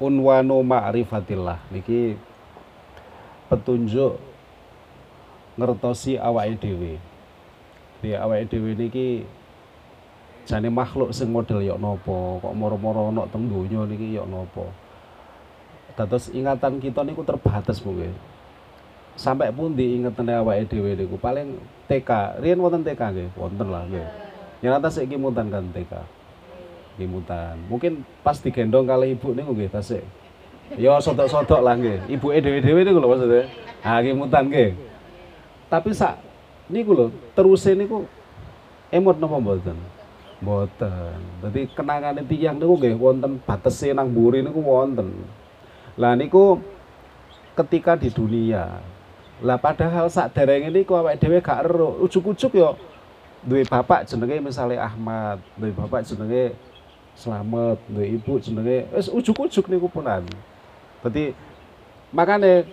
unwanu ma'rifatillah niki petunjuk ngertosi awake dhewe. Di awake dhewe niki jane makhluk sing model yok nopo, kok moro-moro ana teng donya niki yok nopo. Dados ingatan kita niku terbatas mungkin. Sampai pun diingetane awake dhewe niku paling TK. Riyen wonten TK nggih, wonten lah nggih. Nyata saiki mutan kan TK. Nggih Mungkin pas digendong kali ibu niku nggih tasik. Ya sodok-sodok lah nggih. Ibuke dhewe-dhewe niku lho maksudnya. Ah nggih mutan nggih. Tapi sak niku lho, teruse niku emot napa mboten? Mboten. Dadi kenangane tiyang niku nggih wonten batese nang mburi niku wonten. Lah niku ketika di dunia. Lah padahal sak derenge niku awake dhewe gak ero. Ujuk-ujuk yo duwe bapak jenenge misalnya Ahmad, duwe bapak jenenge Slamet, duwe ibu jenenge wis ujuk-ujuk niku punan. Dadi makane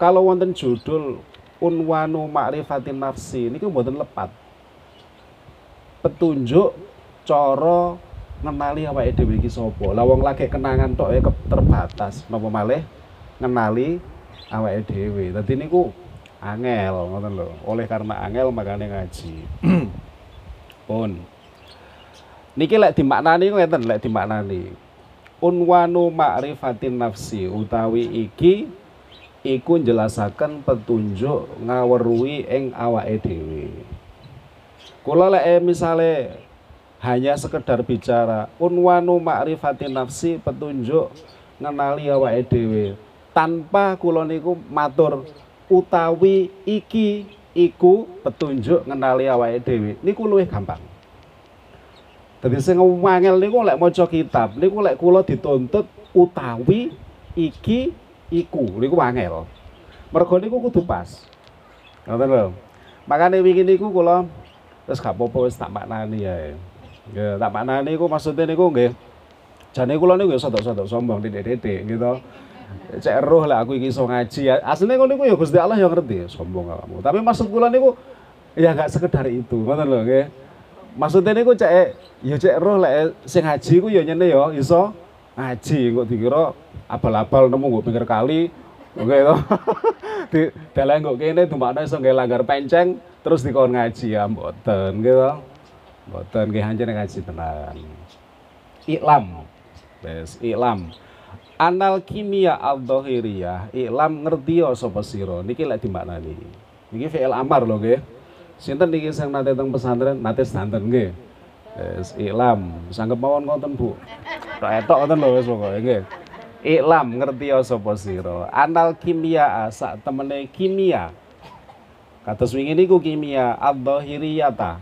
kalau wonten judul unwanu ma'rifatin nafsi niku mboten lepat. Petunjuk cara ngenali awake dhewe iki sapa. Lah wong lagi kenangan tok e terbatas, napa malih ngenali awake dhewe. Dadi niku angel ngoten lho. Oleh karena angel makanya ngaji. Pun. Niki lek dimaknani ngeten lek dimaknani. Unwanu ma'rifatin nafsi utawi iki iku njelasaken petunjuk ngaweruhi ing awake dhewe. Kula lek misale hanya sekedar bicara unwanu ma'rifati nafsi petunjuk ngenali awake dhewe tanpa kula niku matur utawi iki iku petunjuk ngenali awake dhewe niku luwih gampang Dadi sing wangel niku lek maca kitab niku lek kula dituntut utawi iki iku niku wangel mergo niku kudu pas ngoten lho makane wingi niku kula wis gak apa-apa wis tak maknani ya Ya, tak maknani niku maksudnya niku nggih. Jane kula niku ya sodok-sodok sombong titik-titik gitu. Cek roh lah aku iki iso ngaji. Asline ngono niku ya Gusti Allah yang ngerti, sombong kamu. Tapi maksud kula niku ya gak sekedar itu, ngoten lho nggih. Maksudnya niku cek ya cek roh lek sing ngaji ku ya nyene ya iso ngaji kok dikira abal-abal nemu nggo pinggir kali Oke to. Di dalan kok kene dumakno iso nggih langgar penceng terus dikon ngaji ya mboten gitu. Mboten nggih hancur ngaji tenan. Iklam. Wes, iklam. Anal kimia al-dhahiriyah, iklam ngerti ya sapa sira. Niki lek dimaknani. Niki fi'il amar lho nggih. Sinten niki sing nate teng pesantren nate santen nggih. Wes, iklam. Sanggep mawon ngoten, Bu. Tok etok ngoten lho wis pokoke nggih. Iklam ngerti ya sapa sira. Anal kimia sak temene kimia. Kados wingi niku kimia al-dhahiriyata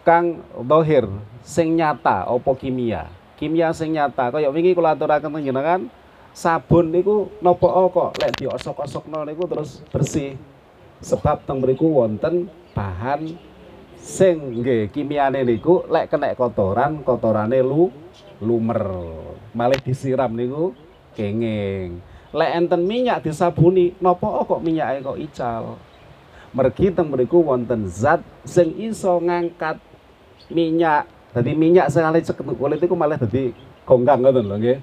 kang dohir sing nyata opo kimia kimia sing nyata kaya wingi kula aturaken panjenengan sabun niku nopo kok lek diosok-osokno niku terus bersih sebab teng mriku wonten bahan sing nggih kimiane niku lek kena kotoran kotorane lu lumer. Malih disiram niku kenging lek enten minyak disabuni nopo kok minyake kok ical? Mergi teng mriku wonten zat sing iso ngangkat minyak. Jadi minyak sekali cekut kulit itu malah jadi gonggang ngoten lho nggih.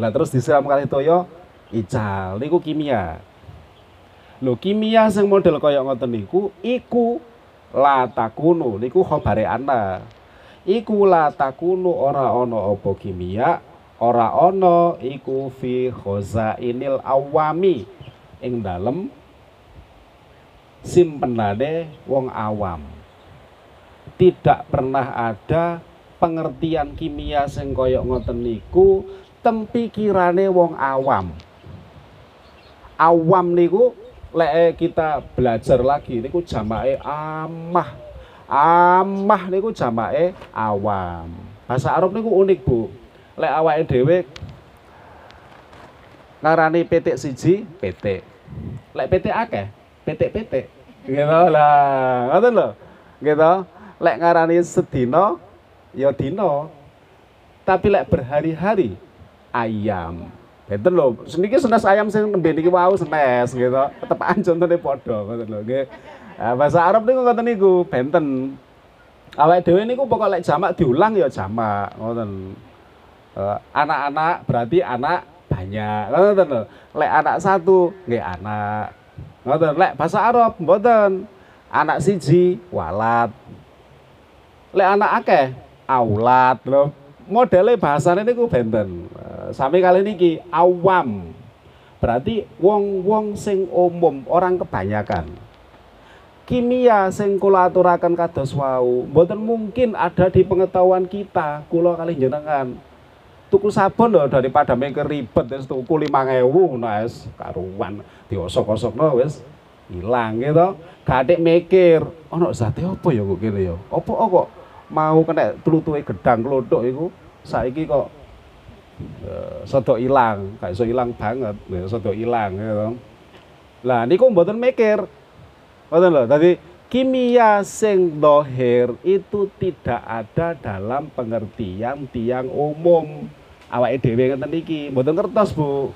Lah terus disiram kali toyo ical. Niku kimia. Lho kimia sing model kaya ngoten niku iku la takunu niku khabare ana iku la takunu ora ana apa kimia ora ana iku fi khazainil awami. Ing dalem simpenane wong awam. Tidak pernah ada pengertian kimia sing koyok ngoten niku tempikirane wong awam. Awam niku lek kita belajar lagi niku jamake amah. Amah niku jamake awam. Bahasa Arab niku unik, Bu. Lek awake dhewe ngarani petik siji, petik. Lek petik akeh, petik-petik. Gitu lah, ngoten lho. Gitu lek ngarani sedino ya dino tapi lek berhari-hari ayam Lho, seniki senes ayam sing nembe niki wau senes gitu. Tepakan contone padha ngoten lho nggih. Nah, bahasa Arab niku ngoten niku, benten. Awake dhewe niku pokok lek jamak diulang ya jamak ngoten. Uh, anak-anak berarti anak banyak ngoten lho lek anak satu nggih anak ngoten lek bahasa Arab mboten anak siji walad lek anak akeh aulat lho modele bahasane niku benten Sami kali niki awam. Berarti wong-wong sing umum orang kebanyakan. Kimia sing kula aturaken kados wau mboten mungkin ada di pengetahuan kita. Kula kali jenengan tuku sabun loh daripada mikir ribet wis tuku 5000 ngono wis karuan. Diosok-osokno wis ilang gitu. Gadek mikir ono zate apa ya kok kene ya? Apa kok mau kena tlutuhe gedang klothok iku? Saiki kok uh, sodok ilang gak iso ilang banget ya sodok ilang gitu lah niku mboten mikir mboten lho tadi kimia sing dohir itu tidak ada dalam pengertian tiang umum. Awake dhewe ngeten iki mboten kertas Bu.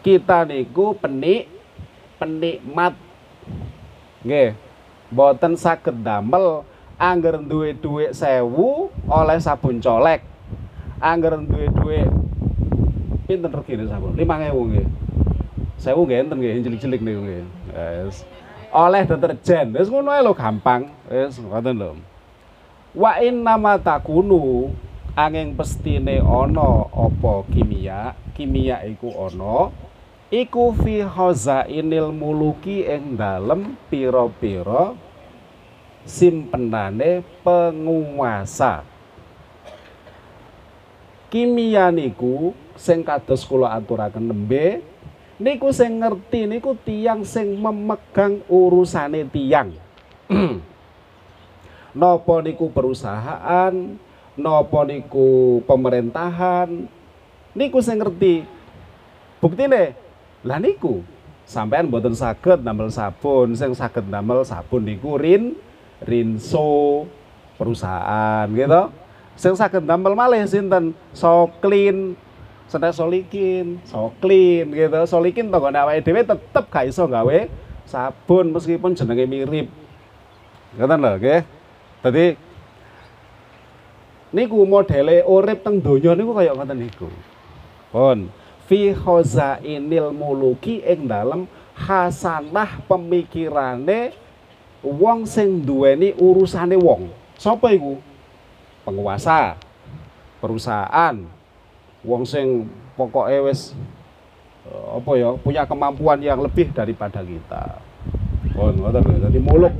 Kita niku penik penikmat. Nggih mboten saged damel angger duwe dhuwit sewu oleh sabun colek angger duwe dhuwit pinten regine sabun 5000 nggih. 1000 nggih enten nggih cilik-cilik niku nggih. Wis. Oleh deterjen. Wis ngono ae gampang. Wis ngoten lho. Wa inna ma takunu angin pestine ana apa kimia? Kimia iku ana iku fi inil muluki ing dalem pira-pira simpenane penguasa kimia niku sing kados kula aturaken nembe niku sing ngerti niku tiang sing memegang urusane tiang napa niku perusahaan napa niku pemerintahan niku sing ngerti. Buktine lah niku sampean mboten saged damel sabun sing saged damel sabun niku rin rinso perusahaan gitu sing saged damel malih sinten Soklin Senes Solikin, Soklin gitu. Solikin tanggane awake dhewe tetep gak iso gawe sabun meskipun jenenge mirip. Ngoten lho nggih. Dadi niku modele urip teng donya niku kaya ngoten niku. Pun fi khazainil muluki ing dalem hasanah pemikirane wong sing duweni urusane wong. Sapa iku? Penguasa perusahaan wong sing pokoknya wis eh, apa ya punya kemampuan yang lebih daripada kita. Oh ngoten dadi muluk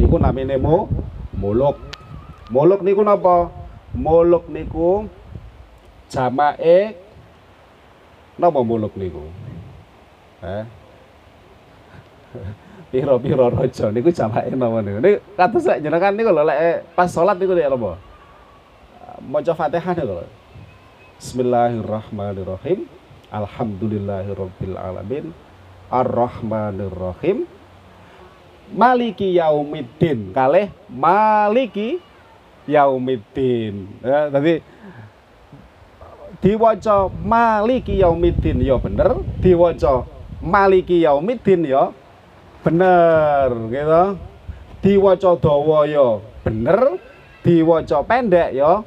niku namine mo muluk. Muluk niku napa? Muluk niku jamae napa muluk niku? Eh? Piro-piro raja niku jamake napa niku? Niku kados jenengan niku lho lek pas salat niku ya napa maca Fatihah lho. Bismillahirrahmanirrahim. Alhamdulillahirabbil alamin. Arrahmanirrahim. Maliki yaumiddin. Kalih maliki yaumiddin. Ya, tadi diwaca maliki yaumiddin ya bener, diwaca maliki yaumiddin ya bener gitu. Diwaca dawa ya bener, diwaca pendek ya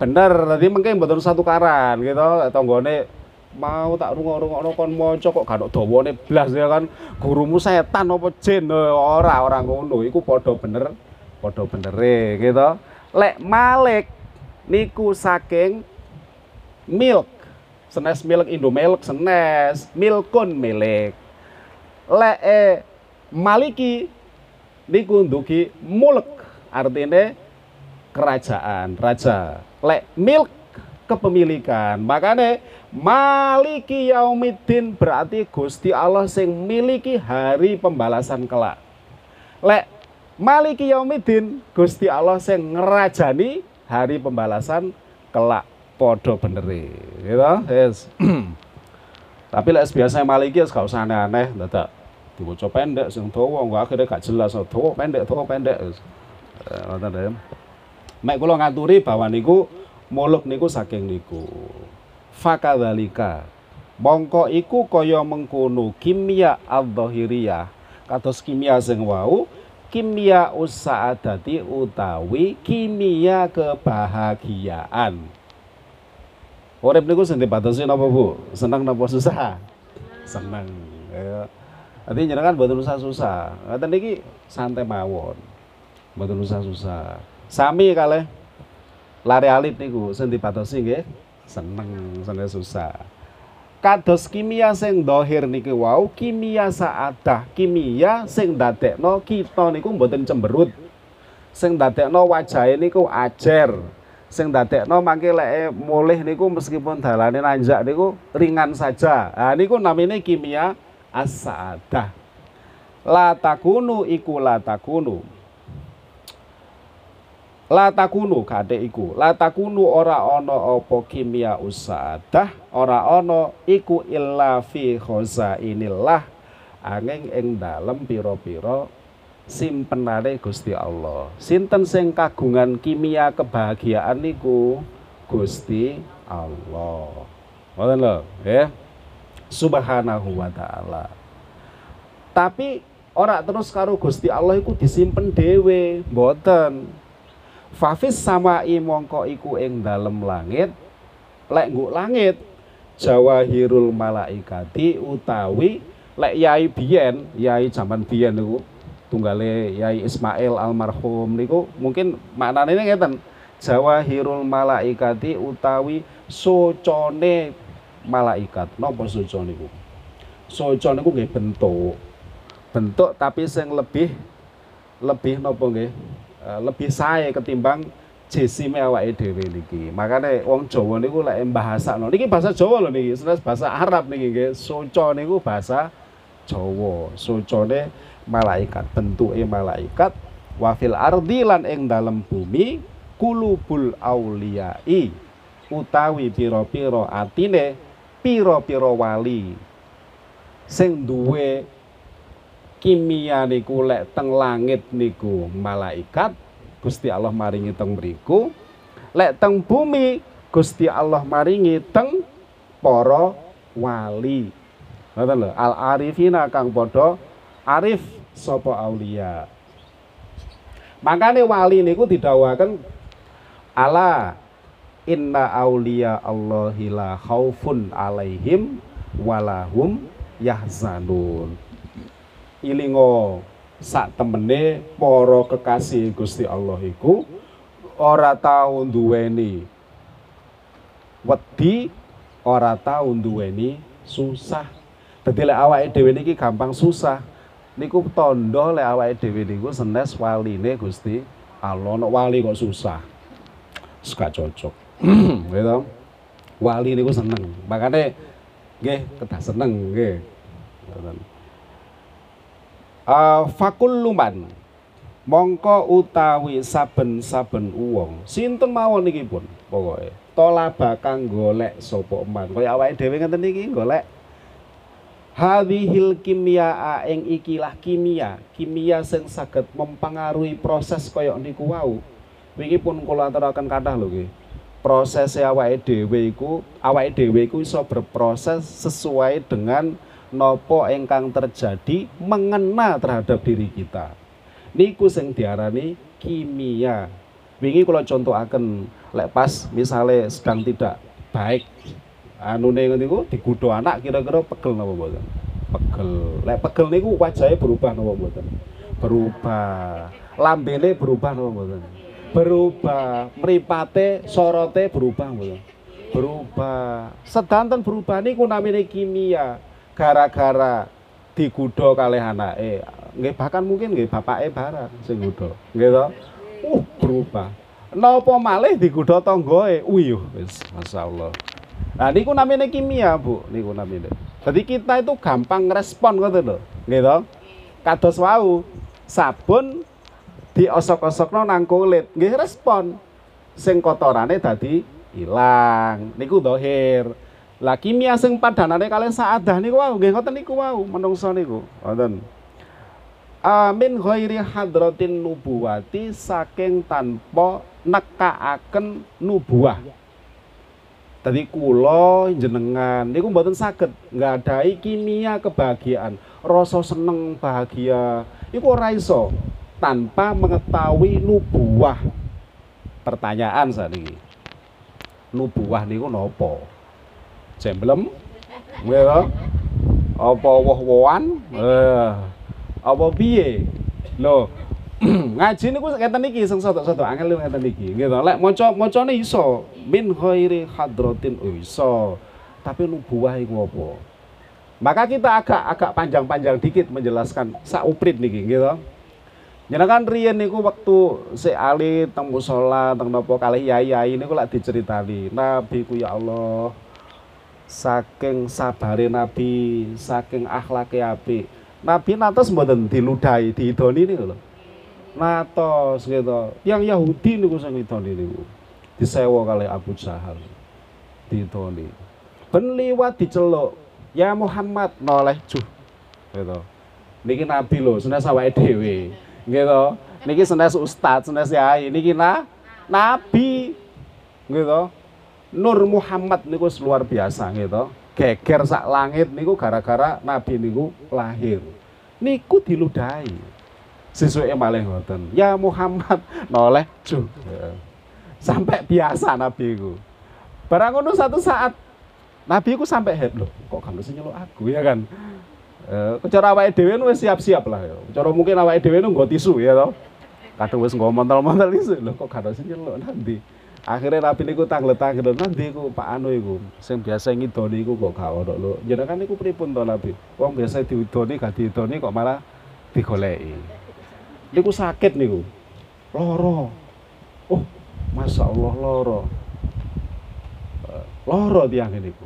bener tadi mungkin betul satu karan gitu. Tonggone mau tak rungok-rungokno kon maca kok gak dawane blas ya kan? Gurumu setan apa jin? Ora ora ngono. Iku padha bener padha benere gitu. Lek malik niku saking milk. Senes milk Indomilk senes milkun milik lek eh, maliki niku ndugi mulek artine kerajaan raja lek milk kepemilikan. Makanya maliki yaumiddin berarti Gusti Allah sing miliki hari pembalasan kelak. Lek maliki yaumiddin Gusti Allah sing ngerajani hari pembalasan kelak. Podo beneri gitu? Yes. tapi lek biasa maliki ya gak usah aneh-aneh dadak dibaca pendek sing dawa akhirnya gak jelas dawa pendek dawa pendek ya Mek kula ngaturi bahwa niku muluk niku saking niku. Fakadzalika. Mongko iku kaya mengkono kimia adh-dhahiriyah. Kados kimia sing wau, kimia usaadati utawi kimia kebahagiaan. Urip niku sing dibatasin napa Bu? Seneng napa susah? Seneng. Ya. Nanti jenengan mboten susah-susah. Ngoten niki santai mawon. Mboten susah-susah. Sami kalih lari alit niku sing dibatosi nggih seneng seneng susah. Kados kimia sing dohir niki wau kimia saadah kimia sing dadekno kita niku mboten cemberut. Sing dadekno wajahe niku ajer sing dadekno mangke lek mulih niku meskipun dalane nanjak niku ringan saja. Nah niku namine kimia as-saadah. La takunu iku la takunu. La takunu kade iku. La ora ana apa kimia usaadah, ora ana iku illa fi khazainillah angin ing dalem pira-pira simpenane Gusti Allah. Sinten sing kagungan kimia kebahagiaan niku Gusti Allah. Ngoten lho, ya. Subhanahu wa taala. Tapi ora terus karo Gusti Allah iku disimpen dhewe, mboten. Fafis sama mongko iku ing dalem langit, lek nguk langit Jawahirul malaikati utawi lek yai biyen, yai zaman biyen niku tunggale Yai Ismail almarhum niku mungkin maknane ngeten Jawahirul malaikati utawi socone malaikat. Napa soco niku soco niku nggih bentuk. Bentuk tapi sing lebih lebih napa nggih lebih sae ketimbang jesime awake dhewe niki. Makane wong Jawa niku lek bahasakno niki bahasa Jawa lho niki, bahasa Arab niki nggih. Soco niku bahasa Jawa. Socone malaikat bentuke malaikat wafil ardi lan ing dalem bumi kulubul auliyai utawi pira-pira atine pira-pira wali sing duwe kimia niku lek teng langit niku. Malaikat Gusti Allah maringi teng mriku. Lek teng bumi Gusti Allah maringi teng para wali. Ngoten lho al arifina kang padha arif sapa aulia. Makane wali niku didhawaken ala inna aulia Allahi la khaufun alaihim walahum yahzanun ilingo sak temene para kekasih Gusti Allah iku ora tau duweni wedi ora tau duweni susah. Dadi lek awake dhewe niki gampang susah. Niku tondo lek awake dhewe niku senes waline Gusti Allah. Nek wali kok susah. Suka cocok. Gitu. Wali niku seneng. Makanya nggih kedah seneng nggih uh, fakulluman. Mongko utawi saben-saben uwong. Sinten mawon niki pun pokoke. Tolaba kang golek sapa man kaya awake dhewe ngeten niki golek. Hadhil kimia ing ikilah kimia, kimia sing saged mempengaruhi proses kaya niku wau. Wingi pun kula aturaken kathah lho nggih. Proses awake dhewe iku, awake dhewe iku iso berproses sesuai dengan nopo ingkang terjadi mengena terhadap diri kita. Niku sing diarani kimia. Wingi kula contohaken lek pas misale sedang tidak baik anune niku digudo anak kira-kira pegel napa mboten? Pegel. Lek pegel niku wajahnya berubah napa mboten? Berubah. Lambene berubah napa mboten? Berubah. Mripate, sorote berubah mboten? Berubah. Sedanten berubah niku namine kimia. Gara-gara digudo kalih anake. Nggih bahkan mungkin nggih bapake barang sing gudo. Nggih to? Uh, berubah. Napa malih digudo tanggoe? Uyuh wis masyaallah. Nah niku namanya kimia, Bu. Niku namanya. Jadi kita itu gampang respon gitu loh. Gitu. Kados wau sabun diosok-osokno nang kulit, nggih respon. Sing kotorane dadi ilang. Niku dohir. Lah kimia sing padanane kalian saadah niku wau, nggih ngoten niku wau menungso niku. Ngoten. Amin ghairi hadratin nubuwati saking tanpa nekaaken nubuah. Tadi kulo jenengan niku mboten saged nggadahi kimia kebahagiaan, rasa seneng bahagia. Iku ora iso tanpa mengetahui nubuah. Pertanyaan saat ini. Nubuah niku nopo? Jemblem. Nggih to? Apa woh-wohan? Eh. Apa piye? Lho, ngaji niku ngeten iki sing sotok-sotok angel ngeten iki. Nggih to. Lek maca macane iso min khairi hadratin oh, iso. Tapi nubuwah iku apa? Maka kita agak agak panjang-panjang dikit menjelaskan sauprit niki nggih to. Jenengan riyen niku waktu si Ali teng musala teng napa kalih yai-yai niku lak diceritani. Nabi ku ya Allah saking sabare Nabi, saking akhlake apik. Nabi natos mboten diludahi, diidoni niku lho. Natos gitu. Yang Yahudi niku sing ngidoni niku. Disewa kali Abu Jahal. Diidoni. Ben liwat diceluk, "Ya Muhammad noleh juh." Gitu. Niki Nabi lho, senes awake dhewe gitu niki senes ustad senes yai niki na nabi gitu Nur Muhammad niku luar biasa gitu. Geger sak langit niku gara-gara nabi niku lahir. Niku diludahi. Sesuai malih ngoten. Ya Muhammad noleh ju sampai biasa nabi ku. Barang satu saat nabi ku sampai head loh kok kamu sih nyeluk aku ya kan? Eh, cara awake dhewe wis siap-siap lah ya. Cara mungkin awake dhewe nggo tisu ya toh. Kadang wis nggo montel-montel isu lho kok gak sing nyeluk nanti. Akhirnya Nabi niku tanglet-tanglet nanti iku Pak Anu iku sing biasa ngidoni iku kok gak ono lho. Jenengan niku pripun to Nabi? Wong biasa diudoni gak diudoni kok malah digoleki. Niku sakit niku. Loro. Oh, Masya Allah loro. Eh, loro tiang niku.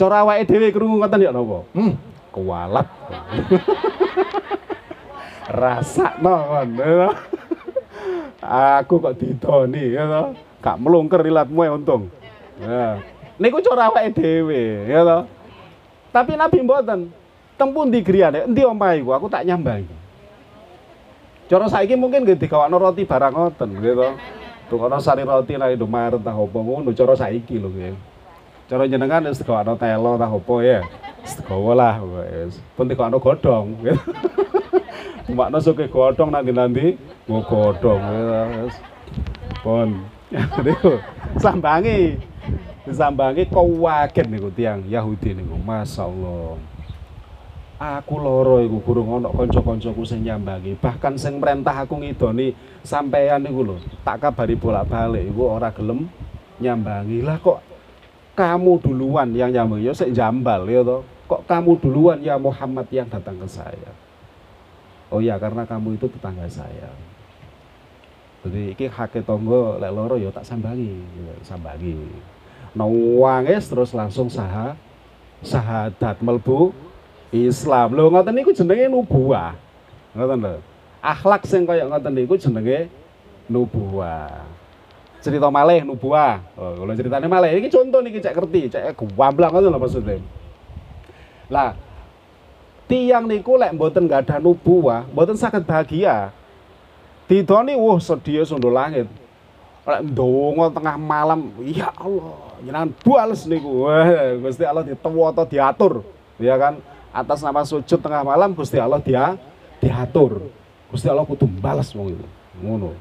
Cara awake dhewe krungu ngoten ya napa? Hmm, kualat rasa kon ya aku kok didoni ya gak melungker ilatmu ya untung. Ya. Niku cara awake dhewe ya to tapi nabi mboten. Tempun di griyane? Endi omahe aku tak nyambangi cara saiki mungkin nggih digawakno roti barang ngoten gitu tukono sari roti nang Indomaret tah opo ngono cara saiki lho nggih. Cara jenengan wis digawakno telo tah opo ya. Segawa lah wis. Pun tekokno godhong. Makna suke godhong nanti nanti mau godhong wis. Pun. Niku sambangi. Disambangi kawaget niku tiang Yahudi niku. Masyaallah. Aku loro iku burung ana kanca-kancaku sing nyambangi. Bahkan sing merentah aku ngidoni sampeyan niku lho. Tak kabari bolak-balik iku ora gelem nyambangi. Lah kok kamu duluan yang nyambangi ya sik jambal ya toh kok kamu duluan ya Muhammad yang datang ke saya oh ya karena kamu itu tetangga saya jadi iki hake tonggo lek loro ya tak sambangi ya, sambangi nawangis terus langsung saha sahadat melbu Islam. Lho ngoten niku jenenge nubuah. Ngoten lho. Akhlak sing kaya ngoten niku jenenge nubuah. Cerita malih nubuah. Oh kalau ceritanya malih ini contoh nih cek ngerti cek gamblang ngoten lho maksudnya. Lah tiang niku lek mboten gak ada nubuah, mboten sakit bahagia. Didoni wah sedih sundo langit. Lek ndonga tengah malam, ya Allah, jenengan bales niku. Wah, Gusti Allah ditewo atau diatur, ya kan? Atas nama sujud tengah malam Gusti Allah dia diatur. Gusti Allah kudu balas wong itu. Ngono.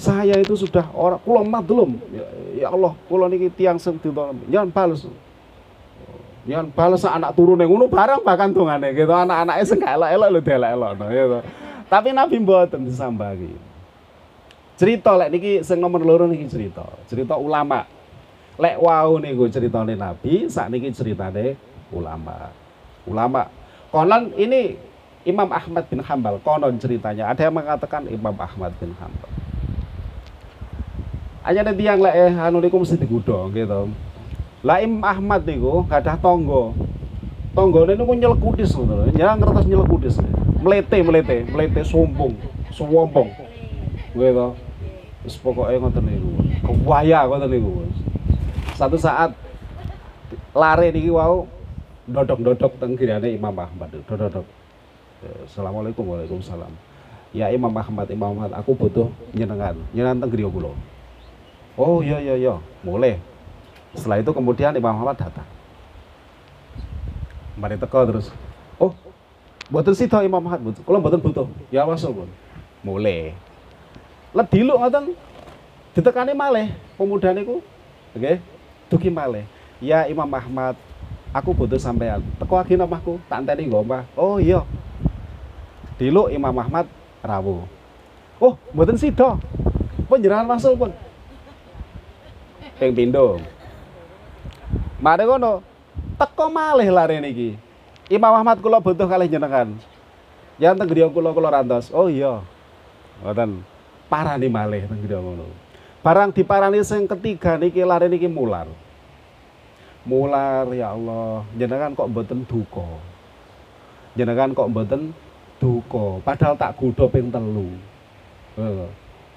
Saya itu sudah orang kula madlum. Ya, ya Allah, kula niki tiang sing jangan balas yang balas anak turun yang ngono barang bahkan tungane gitu anak-anaknya sing elok-elok lho delek-elokno gitu. Tapi Nabi mboten disambangi. Cerita lek niki sing nomor loro niki cerita, cerita ulama. Lek wau niku ceritane Nabi, sak niki ceritane ulama. Ulama. Konon ini Imam Ahmad bin Hambal, konon ceritanya. Ada yang mengatakan Imam Ahmad bin Hambal. Hanya ada tiang lek eh, anu niku mesti digudong gitu. Lah Imam Ahmad niku gadah tangga. Tanggane niku nyelekutis ngono. Nyang ngertos nyelekutis. Mlete mlete, mlete sombong, sombong. Kuwi to. Wis pokoke ngoten niku. Kewaya ngoten niku. Satu saat lare niki wau dodok-dodok teng Imam Ahmad. Dodok-dodok. Assalamualaikum Waalaikumsalam. Ya Imam Ahmad, Imam Ahmad, aku butuh nyenengan. Nyenengan teng griya. Oh iya iya iya, boleh. Setelah itu kemudian Imam Muhammad datang. Mari teko terus. Oh, buatan sih Imam Muhammad, kalau buatan butuh, ya masuk pun. Mulai. Lah diluk ngoten. Ditekani malih pemuda niku. Oke. Okay? Dugi malih. ya Imam Ahmad aku butuh sampean. Teko lagi omahku tak enteni nggo omah. Oh iya. Diluk Imam Ahmad rawuh. Oh mboten sida. Panjenengan masuk pun. Ping pindho. Ngono teko malih lare niki. Imam Ahmad kula butuh kalih jenengan. Ya teng kula kula rantos. Oh iya. Ngoten parani malih griya ngono barang diparani sing ketiga niki lare niki mular. Mular ya Allah. Jenengan kok mboten duka? Jenengan kok mboten duka? Padahal tak kudo ping telu. Uh.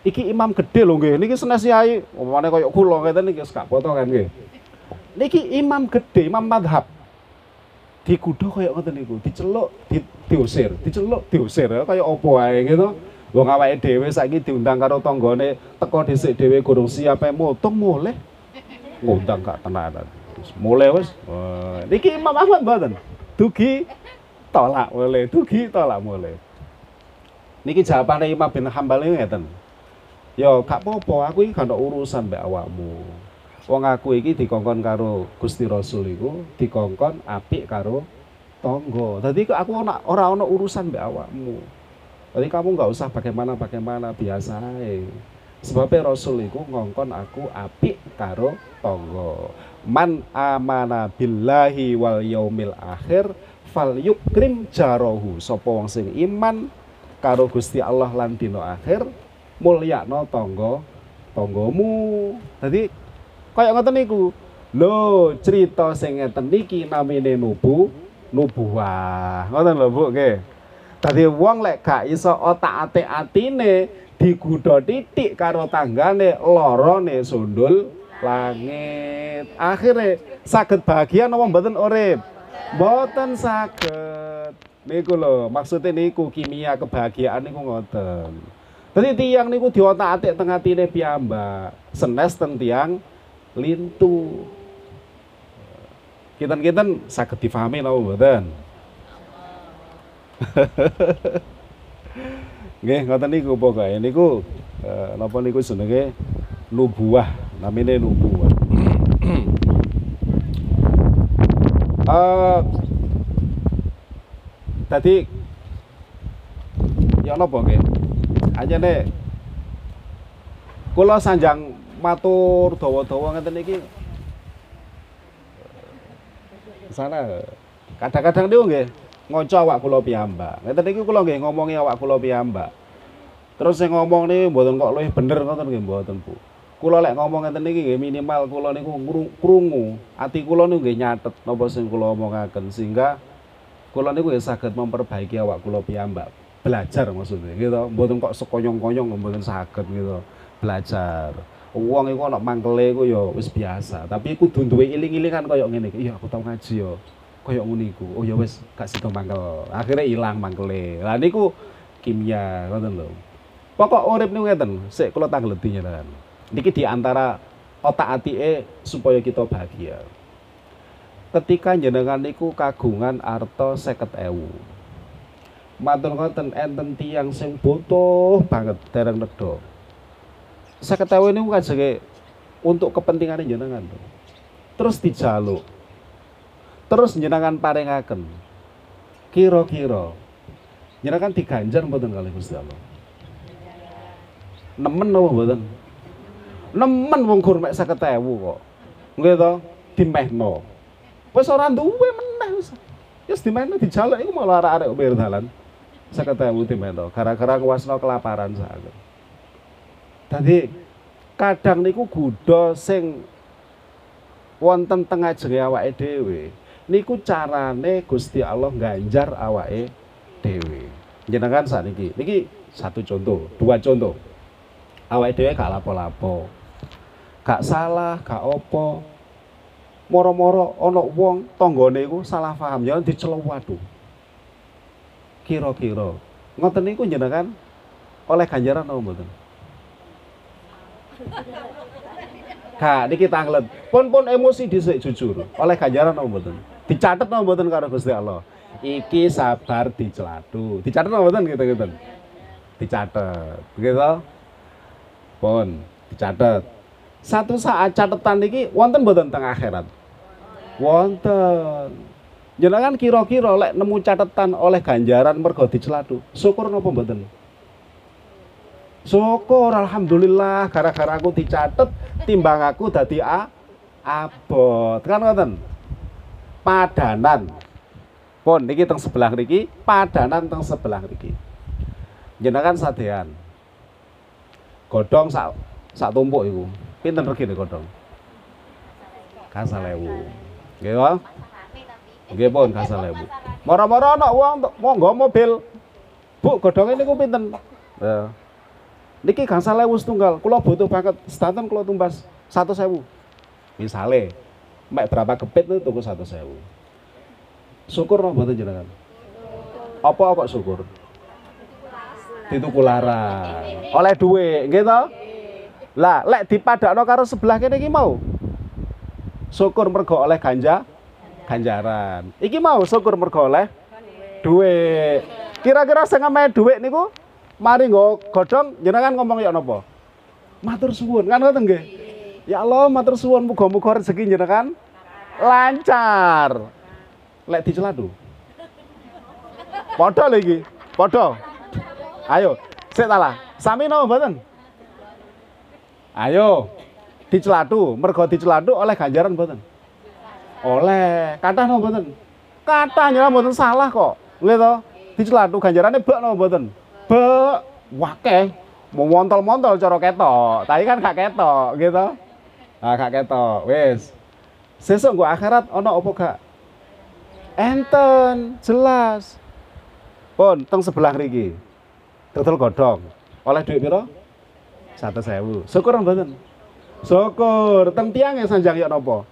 iki imam gede lho nggih. Niki senes yai omane koyo kula ngeten niki gak foto kan nggih. Niki imam gede imam madhab. Dikudo koyo ngoten niku. Diceluk di, diusir. Diceluk diusir. Kaya apa wae gitu wong awake dhewe saiki diundang karo tanggane teko dhisik dhewe gurung siap mutung mulih. Ngundang gak tenanan. Mulai wes niki Imam Ahmad mboten? Dugi tolak mulai dugi tolak mulai niki jawabane Imam bin Hambal ngeten. Yo gak apa-apa aku iki gak urusan mbek awakmu. Wong aku iki dikongkon karo Gusti Rasul iku dikongkon apik karo tonggo dadi aku ora ora ana urusan mbek awakmu jadi kamu nggak usah bagaimana bagaimana biasa sebabnya Rasul itu ngongkon aku apik karo tonggo man amana billahi wal yaumil akhir fal yukrim jarohu sapa wong sing iman karo Gusti Allah lan dina akhir mulyakno tangga tanggamu. Dadi kaya ngoten niku. Lho cerita sing ngeten niki namine nubu nubuwah ngoten lho Bu nggih dadi wong lek gak iso otak-atik atine digudo titik karo tanggane lorone sundul langit. Akhirnya sakit bahagia nama mboten urip? Mboten sakit niku lho maksudnya niku kimia kebahagiaan niku ngoten. Jadi tiang niku diotak-atik teng atine piyambak. Senes teng tiang lintu. Kitan-kitan sakit difahami napa mboten Nggih ngoten niku pokoke. Niku eh, napa niku jenenge? Nubuah namanya nubuah. Uh, tadi ya napa nggih? Nih kula sanjang matur dawa-dawa ngeten iki sana kadang-kadang niku nggih ngoco awak kula piyambak ngeten iki kula nggih ngomongi awak kula piyambak terus sing ngomong nih mboten kok luwih bener ngoten nggih mboten Bu kula lek ngomong ngeten niki nggih minimal kula niku krungu, ati kula niku nggih nyatet napa sing kula omongaken sehingga kula niku ya saged memperbaiki awak kula piyambak. Belajar maksudnya gitu. Mboten kok sekonyong-konyong mboten saged gitu. Belajar. Wong iku ana mangkele iku ya wis biasa, tapi kudu duwe iling-ilingan kaya ngene iki. Iya, aku tau ngaji ya. Kaya ngono iku. Oh ya wis gak sida mangkel. Akhirnya ilang mangkele. Lah niku kimia ngoten lho. Pokok urip niku ngeten, sik kula tangleti nyeran. Niki di antara otak e supaya kita bahagia. Ketika jenengan niku kagungan arto seket ewu. Matur ngoten enten tiang sing butuh banget dereng nedha. Seket ewu niku kajenge untuk kepentingan jenengan. Terus dijaluk. Terus jenengan paringaken. Kira-kira jenengan diganjar mboten kali Gusti Allah. Nemen napa mboten? nemen wong gur mek 50.000 kok. Nggih to, dimehno. Wis ora duwe meneh wis. Wis dimehno dijaluk iku malah arek-arek pinggir dalan. 50.000 dimehno gara-gara kuasno kelaparan sakit. Dadi kadang niku gudha sing wonten teng ajenge awake dhewe niku carane Gusti Allah ganjar awake dhewe. Jenengan sakniki, niki satu contoh, dua contoh. Awake dhewe gak lapo-lapo gak salah, gak opo. Moro-moro ana wong tanggane iku salah paham ya diceluk waduh. Kira-kira ngoten niku jenengan oleh ganjaran apa mboten? Kak, niki tanglet. Pun pun emosi dhisik jujur. Oleh ganjaran apa mboten? Dicatet apa mboten karo Gusti Allah? Iki sabar dicelatu. Dicatet apa mboten gitu-gitu? Dicatet. Begitu? Pun dicatet satu saat catatan ini wonten mboten teng akhirat Wonten. Jenengan kira-kira lek nemu catatan oleh ganjaran mergo diceladu, syukur napa mboten? Syukur alhamdulillah gara-gara aku dicatet timbang aku dadi a abot. Kan ngoten? Padanan. Pun niki teng sebelah niki, padanan teng sebelah niki. Jenengan sadean. Godhong sak sak tumpuk iku. Pinten regine godhong? Kasalewu. Nggih wae. Nggih pun kasalewu. Moro-moro ana wong monggo mobil. Bu, godhonge niku pinten? Ya. Niki gangsal ewu setunggal. Kula butuh banget sedanten kula tumbas satu sewu. Misale, mek berapa kepit itu tuku satu sewu. Syukur no mboten jenengan. Apa apa syukur? Dituku larang. Oleh duit, to? Lah, lek dipadakno karo sebelah kene iki mau. Syukur mergo oleh ganja ganjaran. Iki mau syukur mergo oleh duit. Kira-kira sing ngamae duit niku mari nggo godhong jenengan ngomong ya napa? Matur suwun, kan ngoten nggih? Ya Allah, matur suwun muga-muga rezeki jenengan lancar lek diceladu. Padha lho iki. Padha. Ayo, sik talah. Sami napa mboten? Ayo. Diceladu, mergo diceladu oleh ganjaran mboten? Oleh. Kathah napa mboten? Kathah nyelah mboten salah kok. Nggih to? Diceladu ganjarane bek napa mboten? Bek. Wakeh. Mau montol-montol cara ketok, tapi kan gak ketok, gitu. Nah, gak ketok. Wis. Sesuk gua akhirat ono apa gak? Enten, jelas. Pun teng sebelah riki. Dodol godhong. Oleh duit piro? 100.000. Syukur mboten? Syukur. Teng tiange sanjang ya napa?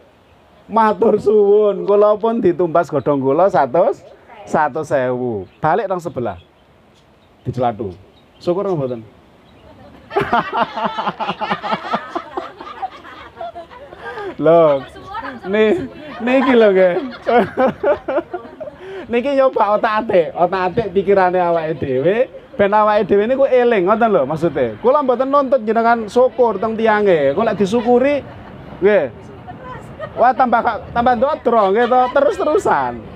Matur suwun, kula pun ditumbas godhong kula 100 100.000. Balik nang sebelah. Dicelatu. Syukur mboten? Loh, nih niki lho nggih. niki nyoba otak-atik, otak-atik pikirane awake dhewe ben awake dhewe niku eling ngoten lho maksude. Kula mboten nuntut jenengan syukur teng tiange. Lek disyukuri nggih. Wah tambah tambah ndotro nggih terus-terusan.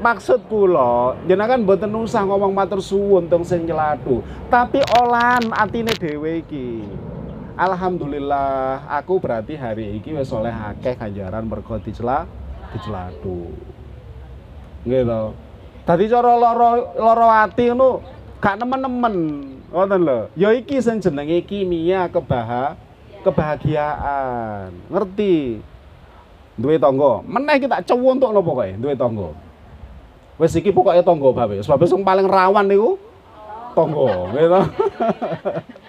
Maksud kula, jenengan mboten usah ngomong matur suwun teng sing tapi olahan atine dhewe iki. Alhamdulillah, aku berarti hari ini wis oleh akeh ganjaran mergo dicela dicelatu. Nggih to. Dadi cara lara lara ati ngono gak nemen-nemen. Ngoten lho. Ya iki sing jenenge kimia kebah kebahagiaan. Ngerti? Duwe tangga. Meneh iki tak cewontok napa kowe duwe tangga. Wis iki pokoke tangga bae. Sebab sing paling rawan niku tangga, nggih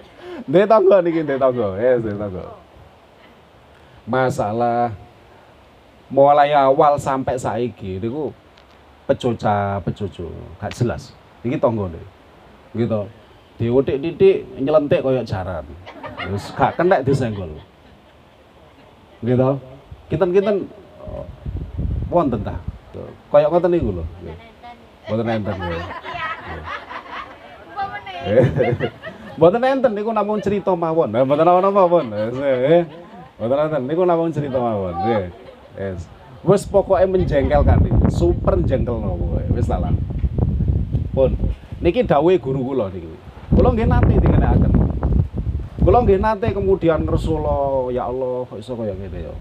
to. Duwe tangga niki duwe tangga. Yes, duwe tangga. Masalah mulai awal sampai saiki niku pecoca pecoco gak jelas. Iki tangga nih. Gitu. Diutik titik nyelentik koyo jaran. Wis gak kena disenggol. Gitu. Kinten-kinten oh, wonten ta. Kayak ngoten niku lho. Mboten enten. Mboten enten niku namung cerita mawon. Mboten napa-napa pun. Mboten enten niku namung cerita mawon. Yes. Wis pokoke menjengkelkan iki. Super jengkel nopo Wis salah. Pun niki dawuhe guru kula niki. Kula nggih nate dingenekaken. Kula nggih nate kemudian Rasulullah, ya Allah kok iso kaya ngene ya.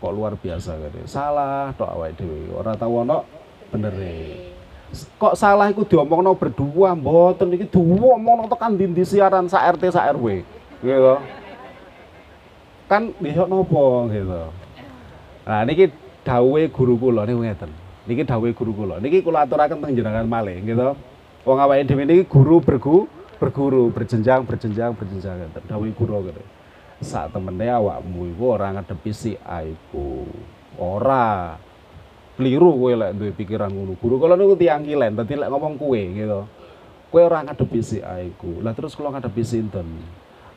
Kok luar biasa ngene. Salah tok awake dhewe. Ora tau ana benere. Kok salah iku diomongno berdua mboten iki diomongno tekan dindi siaran sak RT sak RW. Gitu. Kan nggih nopo gitu. Nah niki dawuhe guru kula niku ngeten. Niki dawuhe guru kula. Niki kula aturaken teng jenengan malih gitu. Wong awake dhewe niki guru bergu berguru berjenjang berjenjang berjenjang ngeten. Dawuhe guru gitu. Sak temene awakmu iku ora ngadepi si aiku. Ora. Keliru kowe lek duwe pikiran ngono. Guru kula niku tiyang kilen, dadi lek ngomong kowe gitu. Kowe ora ngadepi si aiku. Lah terus kula ngadepi sinten?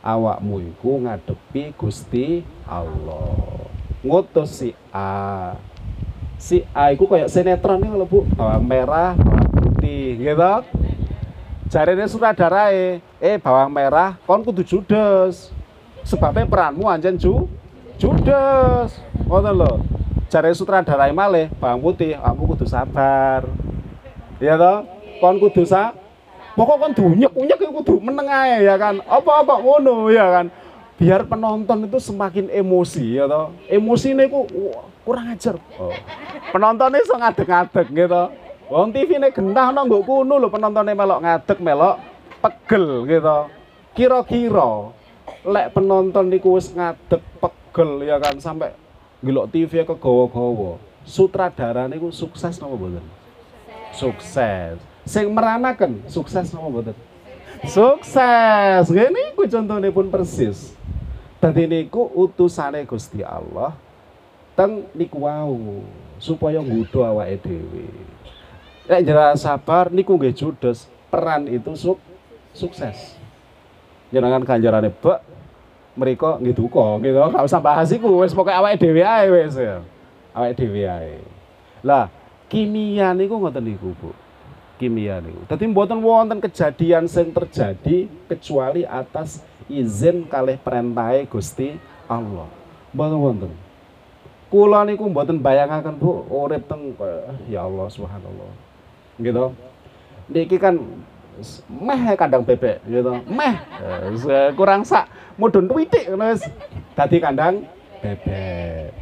Awakmu iku ngadepi Gusti Allah. Ngutus si A. Si A iku kayak sinetron nih Bu, bawang merah, bawang putih, gitu. Jarene sutradarae, eh bawang merah kon kudu judes. Sebabnya peranmu anjen ju judes. Ngoten lho. Jare sutradara malih, Bang Putih, aku kudu sabar. Ya toh? Kon kudu sa pokok kon dunyek-unyek iku kudu meneng ae ya kan. Apa-apa ngono ya kan. Biar penonton itu semakin emosi ya toh. Emosine wah, kurang ajar. Oh. Penontonnya iso ngadeg-ngadeg gitu. Wong TV ini gendah no nggo kuno lho penontonnya melok ngadeg melok pegel gitu. Kira-kira lek penonton niku wis ngadeg pegel ya kan sampai gelok TV kegawa-gawa. Sutradara niku sukses napa mboten? Sukses. Sing meranaken sukses napa mboten? Sukses. Ngene iku contone pun persis. Dadi niku utusane Gusti Allah teng niku wau supaya nggodho awake dhewe. Nek jera sabar niku nggih judes, peran itu suk sukses. Jenengan ganjarane bek mereka nggih duka gitu. Gak usah bahas iku wis pokoke awake dhewe ae wis ya. Awake dhewe ae. Lah, kimia niku ngoten niku, Bu. Kimia niku. Dadi mboten wonten kejadian sing terjadi kecuali atas izin kalih perintahe Gusti Allah. Mboten wonten. Kula niku mboten bayangaken Bu urip teng ya Allah subhanallah. Gitu. Niki kan meh kandang bebek gitu. Meh. Kurang sak mudun ngono wis. Dadi kandang bebek.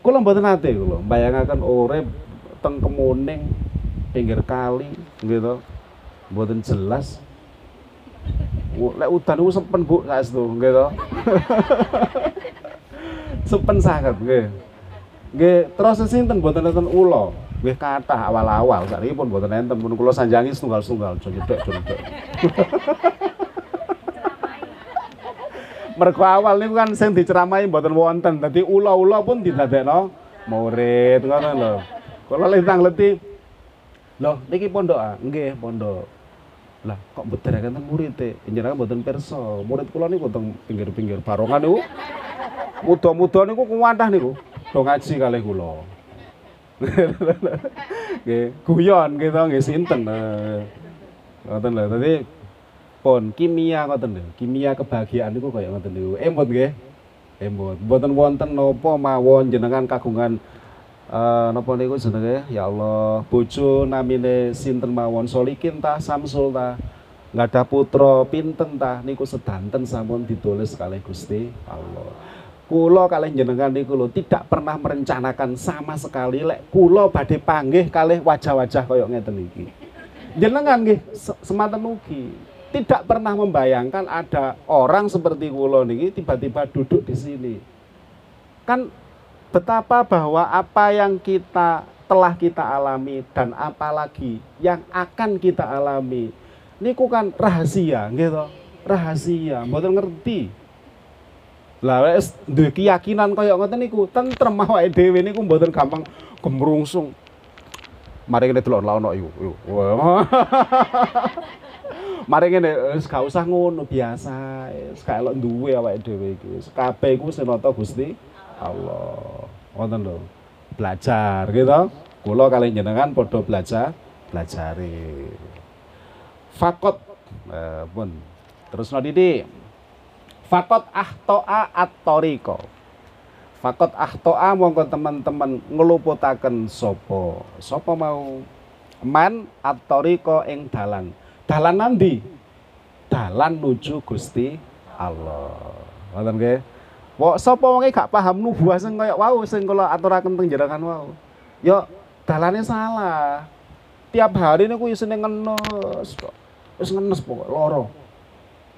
Kula mboten nate kula bayangaken urip teng kemuning pinggir kali gitu. Mboten jelas. Lek udan niku sepen Bu saestu gitu. Sepen sangat nggih. Nggih terus sinten mboten enten ula Wih kata awal-awal saat ini pun buatan enten pun kulo sanjangi setunggal-setunggal jadi jedek jedek. Mergo awal niku kan sing diceramai mboten wonten. Dadi ula-ula pun didadekno murid ngono lho. Kula lintang leti. Loh, niki pondok ah? Nggih, pondok. Lah, kok bederaken teng murid e? Njenengan mboten pirsa. Murid kula niku teng pinggir-pinggir barongan niku. Muda-muda niku kuwantah niku. Do ngaji kalih kula. Nggih guyon gitu nggih sinten. Eh. ngoten lho. Tadi pun kimia ngoten lho. Kimia kebahagiaan niku kaya ngoten niku embot nggih. Embot. Mboten wonten napa mawon jenengan kagungan Uh, napa niku jenenge? Ya Allah bojo namine sinten mawon? Solikin tah Samsul tah nggak ada putra pinten tah niku sedanten sampun ditulis kalih Gusti Allah Kulo kalih jenengan niku lho tidak pernah merencanakan sama sekali lek kulo badhe panggih kalih wajah-wajah koyok ngeten iki. Jenengan nggih sematan ugi tidak pernah membayangkan ada orang seperti kulo niki tiba-tiba duduk di sini. Kan betapa bahwa apa yang kita telah kita alami dan apalagi yang akan kita alami niku kan rahasia gitu. Rahasia, mboten ngerti lah wis duwe keyakinan kaya ngoten niku, tentrem awake dhewe niku mboten gampang gemrungsung. Mari kene delok lawan yuk. Mari ngene wis gak usah ngono biasa. Wis gak elok duwe awake dhewe iki. Kabeh iku Gusti Allah. Ngoten lho. Belajar gitu. Kula kali jenengan padha belajar, belajari. Fakot eh, pun. Terus no didik. Fakot ahtoa at-toriko. Fakot ahtoa mongko teman-teman ngeluputaken sopo. Sopo mau man at-toriko ing dalan. Dalan nanti. Dalan nuju Gusti Allah. Ngoten nggih. Wong sapa wonge gak paham nubuah sing kaya wau sing kula aturaken teng wau. Yo dalane salah. Tiap hari niku isine ngenes kok. Wis ngenes pokok loro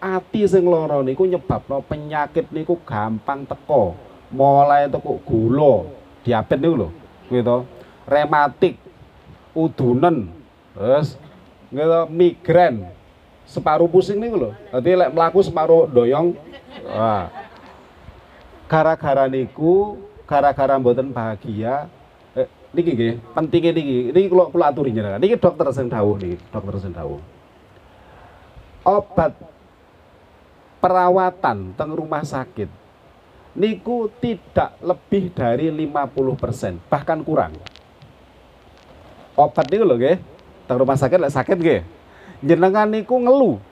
ati sing lara niku nyebabno penyakit niku gampang teko. Mulai teko gula, diabetes niku lho, gitu. Rematik, udunen, terus gitu, migren, separuh pusing niku lho. Dadi lek mlaku separuh doyong. Wah. Gara-gara niku, gara-gara mboten bahagia, eh, niki nggih, pentingnya niki. Niki kula kula aturi. Niki dokter sing dawuh niki, dokter sing dawuh. Obat perawatan teng rumah sakit niku tidak lebih dari 50% bahkan kurang obat niku lho nggih teng rumah sakit lek sakit nggih jenengan niku ngelu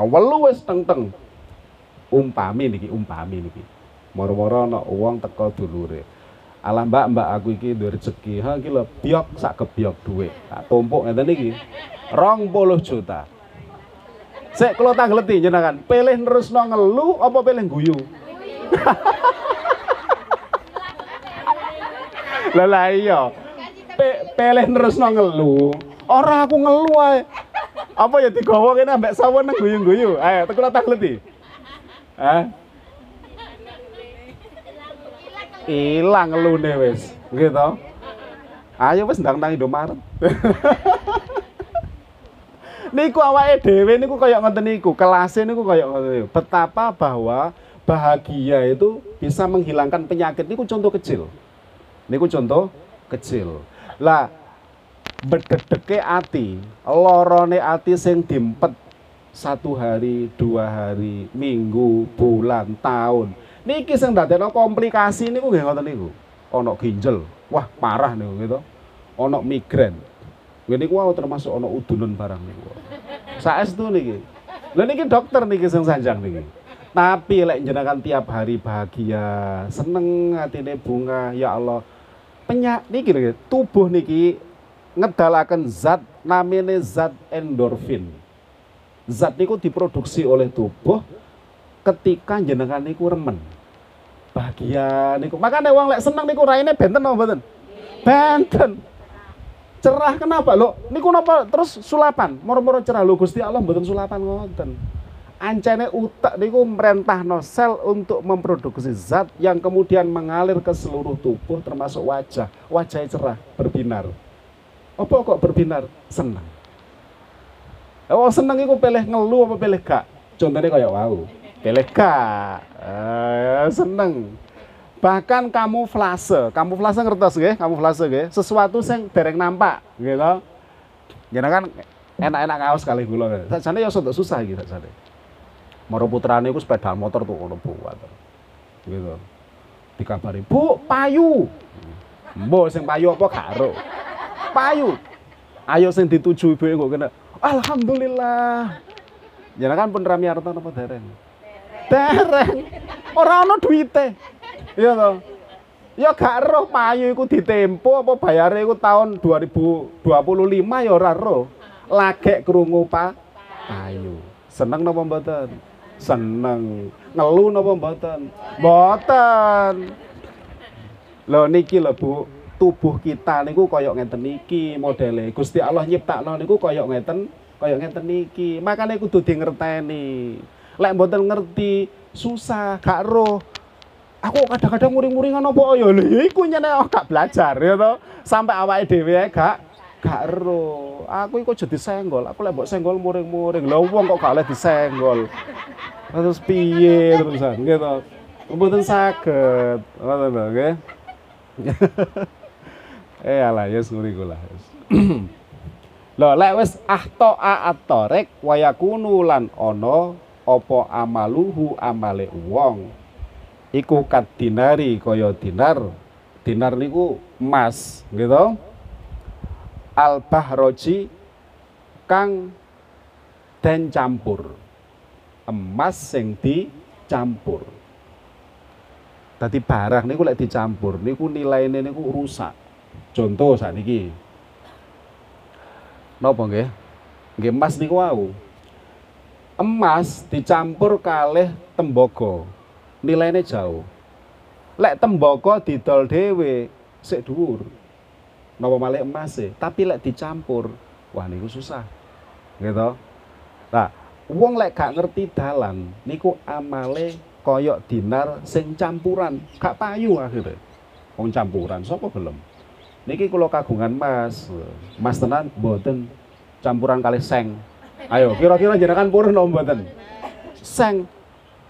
ngelu wis teng-teng umpami niki umpami niki moro-moro ana wong teko dulure Alah mbak mbak aku iki duwe rezeki. Ha iki lho biok sak kebiok duit. Tak tumpuk ngeten iki. 20 juta. Sik kula tangleti jenengan, pilih nerusno ngelu apa pilih guyu? Lah lah iya. Pe pilih nerusno ngelu. Ora aku ngelu ae. Apa ya digawa kene ambek sawen nang guyu-guyu. Ayo kula tangleti. Hah? Ilang ngelune wis, gitu. Ayo wis ndang nang Indomaret. niku awake dhewe niku kaya ngoten niku, kelase niku kaya ngoten niku. Betapa bahwa bahagia itu bisa menghilangkan penyakit niku contoh kecil. Niku contoh kecil. Lah bededeke ati, lorone ati sing dimpet satu hari, dua hari, minggu, bulan, tahun. Niki sing dadekno komplikasi niku nggih ngoten niku. Ana ginjel, wah parah niku gitu. Ana migrain. Ngene niku wae termasuk ana udunan barang niku. Saestu niki. Lha niki dokter niki sing sanjang niki. Tapi lek jenengan tiap hari bahagia, seneng atine bunga, ya Allah. Penyak niki niki tubuh niki ngedalaken zat namanya zat endorfin. Zat niku diproduksi oleh tubuh ketika jenengan niku remen bahagia niku. Makanya wong lek seneng niku raine benten apa mboten? Benten. Cerah kenapa lo? Niku napa terus sulapan? Moro-moro cerah lo Gusti Allah mboten sulapan ngoten. Ancene utak niku merentahno sel untuk memproduksi zat yang kemudian mengalir ke seluruh tubuh termasuk wajah. Wajahnya cerah, berbinar. Apa kok berbinar? Senang. Oh seneng iku pilih ngeluh apa pilih gak? Contohnya kayak wow. Pilih gak? Eh, seneng. Bahkan kamuflase, kamuflase ngertos nggih, kamuflase nggih, sesuatu sing dereng nampak, gitu. Gini kan enak-enak kaos kali kula. Sajane ya sudah susah iki sajane. Maro putrane iku sepeda motor tuh ngono buat. Gitu. Dikabari, "Bu, payu." Mbok sing payu apa karo? Payu. Ayo sing dituju ibuke kok kena. Alhamdulillah. Jangan kan pun Rami Arta apa dereng? Dereng. Ora ana duite. Iya toh. Ya gak roh payu iku ditempo apa bayare iku tahun 2025 ya ora roh. Lagek krungu pa payu. Seneng napa mboten? Seneng. Ngelu napa mboten? Mboten. Lho niki lho Bu, tubuh kita niku kaya ngeten niki modele. Gusti Allah nyiptakno niku kaya ngeten, kaya ngeten niki. Makane kudu di ngerteni. Lek mboten ngerti, susah, gak roh. Aku kadang-kadang muring-muringan apa ya lho ya iku nyene gak belajar ya to. Sampai awake dhewe gak gak ero. Aku iku jadi senggol. Aku lek mbok senggol muring-muring. Lah wong kok gak oleh disenggol. Terus piye terusan gitu. Mboten saged. Ngoten lho nggih. eh alah ya nguri kula. Lho lek wis ahto atorek wayakunu lan ana apa amaluhu amale wong iku kat dinari kaya dinar. Dinar niku emas gitu. Al bahroji kang den campur. Emas sing dicampur. Tadi barang niku lek dicampur niku nilainya niku rusak. Contoh saat niki napa nggih? Nggih emas niku wau. Emas dicampur kalih tembaga nilainya jauh. Lek tembaga didol dhewe sik dhuwur. Napa malih emas e, tapi lek dicampur, wah niku susah. Gitu. Nah, wong lek gak ngerti dalan niku amale koyok dinar sing campuran, gak payu akhirnya. Wong campuran sapa gelem? Niki kula kagungan Mas. Mas tenan mboten campuran kali seng. Ayo, kira-kira jenengan purun mboten? Seng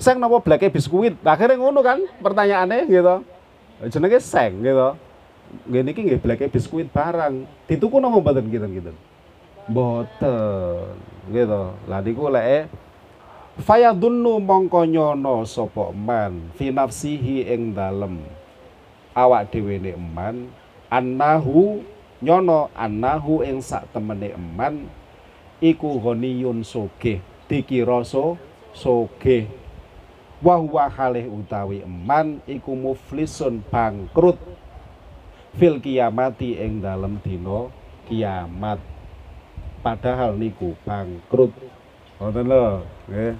seng nopo bleke biskuit akhirnya ngono kan pertanyaannya gitu. Jenenge seng gitu. Gini ki nggih biskuit barang. Dituku nopo mboten gitu gitu mboten gitu. Lah niku leke fayadunnu mongko nyono sapa man fi nafsihi ing dalem. Awak dhewe ne eman annahu nyono annahu ing sak temene eman iku ghaniyun sogeh dikira so sogeh wa huwa halih utawi eman iku muflisun bangkrut fil kiamati ing dalem dina kiamat. Padahal niku bangkrut. Ngoten lho nggih.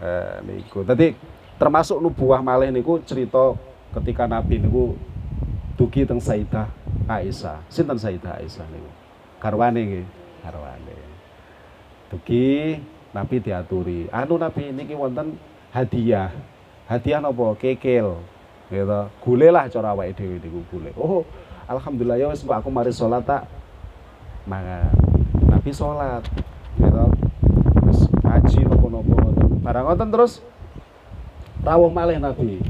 Eh niku. Dadi termasuk nubuah malih niku cerita ketika nabi niku dugi teng Sayyidah Aisyah. Sinten Sayyidah Aisyah niku? Garwane nggih. Garwane. Dugi nabi diaturi. Anu nabi niki wonten hadiah. Hadiah napa kekel gitu. Gule lah cara awake dhewe niku gule oh alhamdulillah. Ya wis aku mari salat tak maka nabi salat gitu. Wis ngaji napa-napa barang ngoten terus. Rawuh malih nabi.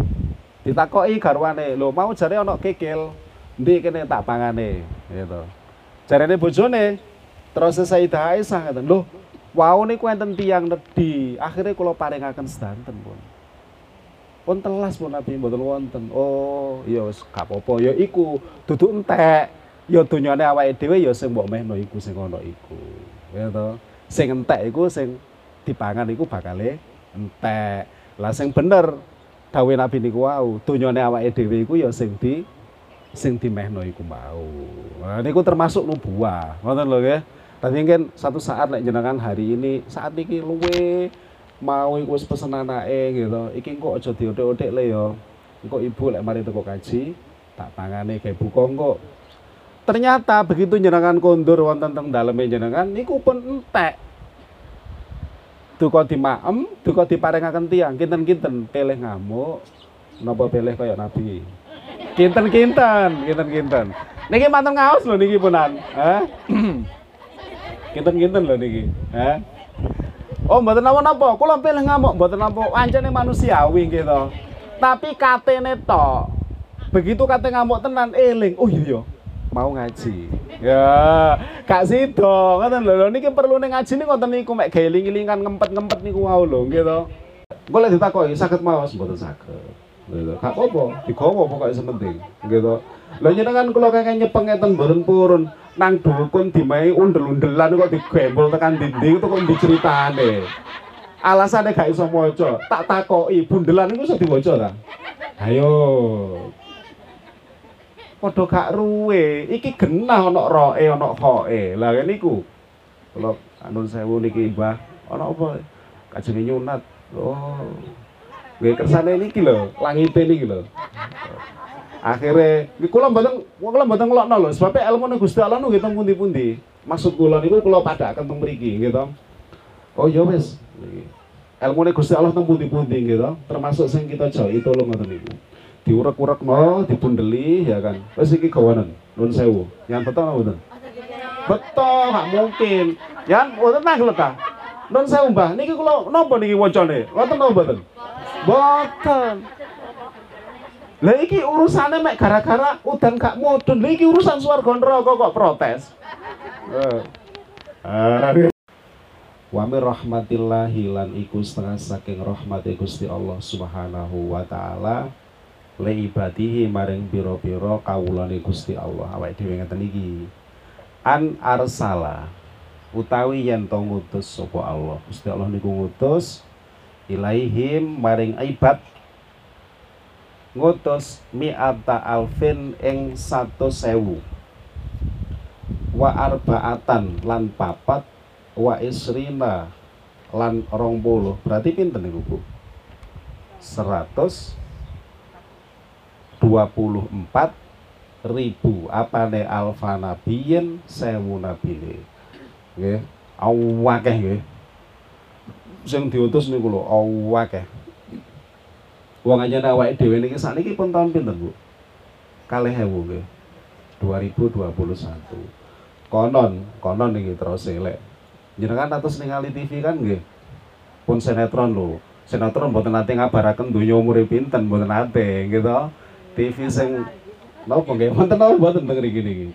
Ditakoki garwane. Lho mau jare ana kikil ndi kene tak pangane gitu. Jarene bojone terus Sayyidah Aisyah ngaten lho wau niku enten nedhi akhirnya kula paringaken sedanten pun pun telas pun Nabi mboten wonten. Oh, ya wis gak apa-apa ya iku duduk entek. Ya donyane awake dhewe ya sing mbok mehno iku sing ana iku. Ya to. Sing entek iku sing dipangan iku bakale entek. Lah sing bener dawuh Nabi niku wau, donyane awake dhewe iku ya sing di sing dimehno iku mau. Nah niku termasuk nubuah. Ngoten lho nggih. Tapi mungkin satu saat lek jenengan hari ini saat iki luwe mau iku wis pesen anake gitu. Iki kok aja diothek-othek le ya. Engko ibu lek mari teko kaji tak pangane gawe buka engko. Ternyata begitu jenengan kondur wonten teng daleme jenengan niku pun entek. Duka dimaem, duka diparingaken tiyang, kinten-kinten pilih ngamuk, napa pilih kaya Nabi. Kinten-kinten, kinten-kinten. Niki manten ngaos lho niki punan. Hah? Kinten-kinten lho niki. Hah? Oh, mboten napa-napa. Kula pilih ngamuk mboten napa ancene manusiawi gitu. Tapi katene tok. Begitu kate ngamuk tenan eling. Oh iya ya. Mau ngaji. Ya, gak sida. Ngoten lho. Lho niki perlu ning ngaji niku ngoten niku mek geling-elingan ngempet-ngempet niku wau lho gitu. Engko lek ditakoki saged maos mboten saged. Gitu. Gak apa-apa, digawa pokoke sementing. Gitu. Lah jenengan kula kakek nyepeng ngeten mboten purun nang dukun dimae undel-undelan kok digembol tekan dinding itu kok diceritane. Alasane gak iso maca, tak takoki bundelan iku iso diwaca ta? Ayo. Padha gak ruwe, iki genah ana roe ana khoe. Lah niku. Kula anun sewu niki Mbah, ana apa? Kajenge nyunat. Oh. Nggih kersane niki lho, langite niki lho akhirnya kula mboten kula mboten ngelokno lho. Sebab ilmu Gusti Allah niku teng pundi-pundi. Maksud kula niku kula padhaken teng mriki gitu oh ya wis. Ilmu Gusti Allah teng pundi-pundi gitu termasuk sing kita jauhi tolong ngoten niku. Diurek-urekno dipundeli ya kan. Wis iki gawanen nun sewu. Yang betul apa betul betul gak mungkin. Yang mboten nang lho nun sewu mbah. Niki kula napa niki wacane? Ngoten napa mboten? Boten lah iki urusane mek gara-gara udan gak mudun. Lah iki urusan swarga neraka kok protes. Eh. Wa mir rahmatillahi lan iku setengah saking rahmati Gusti Allah Subhanahu wa taala le ibadihi maring pira-pira kawulane Gusti Allah awake dhewe ngeten iki. An arsala utawi yen to ngutus sapa Allah. Gusti Allah niku ngutus ilaihim maring ibad ngutus mi'ata alfin ing satu sewu. Wa arbaatan lan papat wa isrina lan rong puluh. Berarti pinten dua puluh empat ribu. Apa ne alfa nabiyin sewu nabine. Nggih. Awakeh nggih. Sing diutus niku lho awakeh Wong aja awake dhewe niki sakniki pun tahun pinten, Bu? Kalih ewu nggih. 2021. Konon, konon niki terus elek. Jenengan atus ningali TV kan nggih. Pun sinetron lho. Sinetron mboten nate ngabaraken donya umure pinten, mboten nate gitu. TV sing napa nggih? Wonten napa mboten teng mriki niki?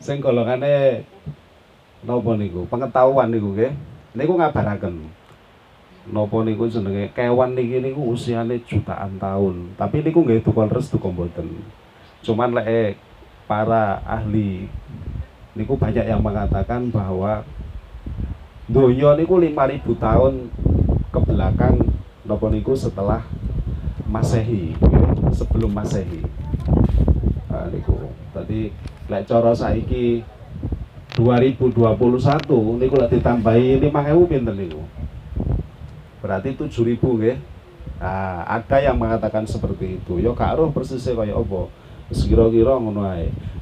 Sing golongane napa niku? Pengetahuan niku nggih. Niku ngabaraken nopo niku jenenge kewan niki niku usiane jutaan tahun tapi niku nggih tukul restu mboten cuman lek eh, para ahli niku banyak yang mengatakan bahwa donya niku 5000 tahun ke belakang nopo niku setelah Masehi sebelum Masehi Nah niku. Tadi lek cara saiki 2021 niku lek ditambahi 5000 pinten niku? Berarti 7000 nggih. Nah, ada yang mengatakan seperti itu. Yo gak roh persisnya kaya apa. Sekira-kira ngono.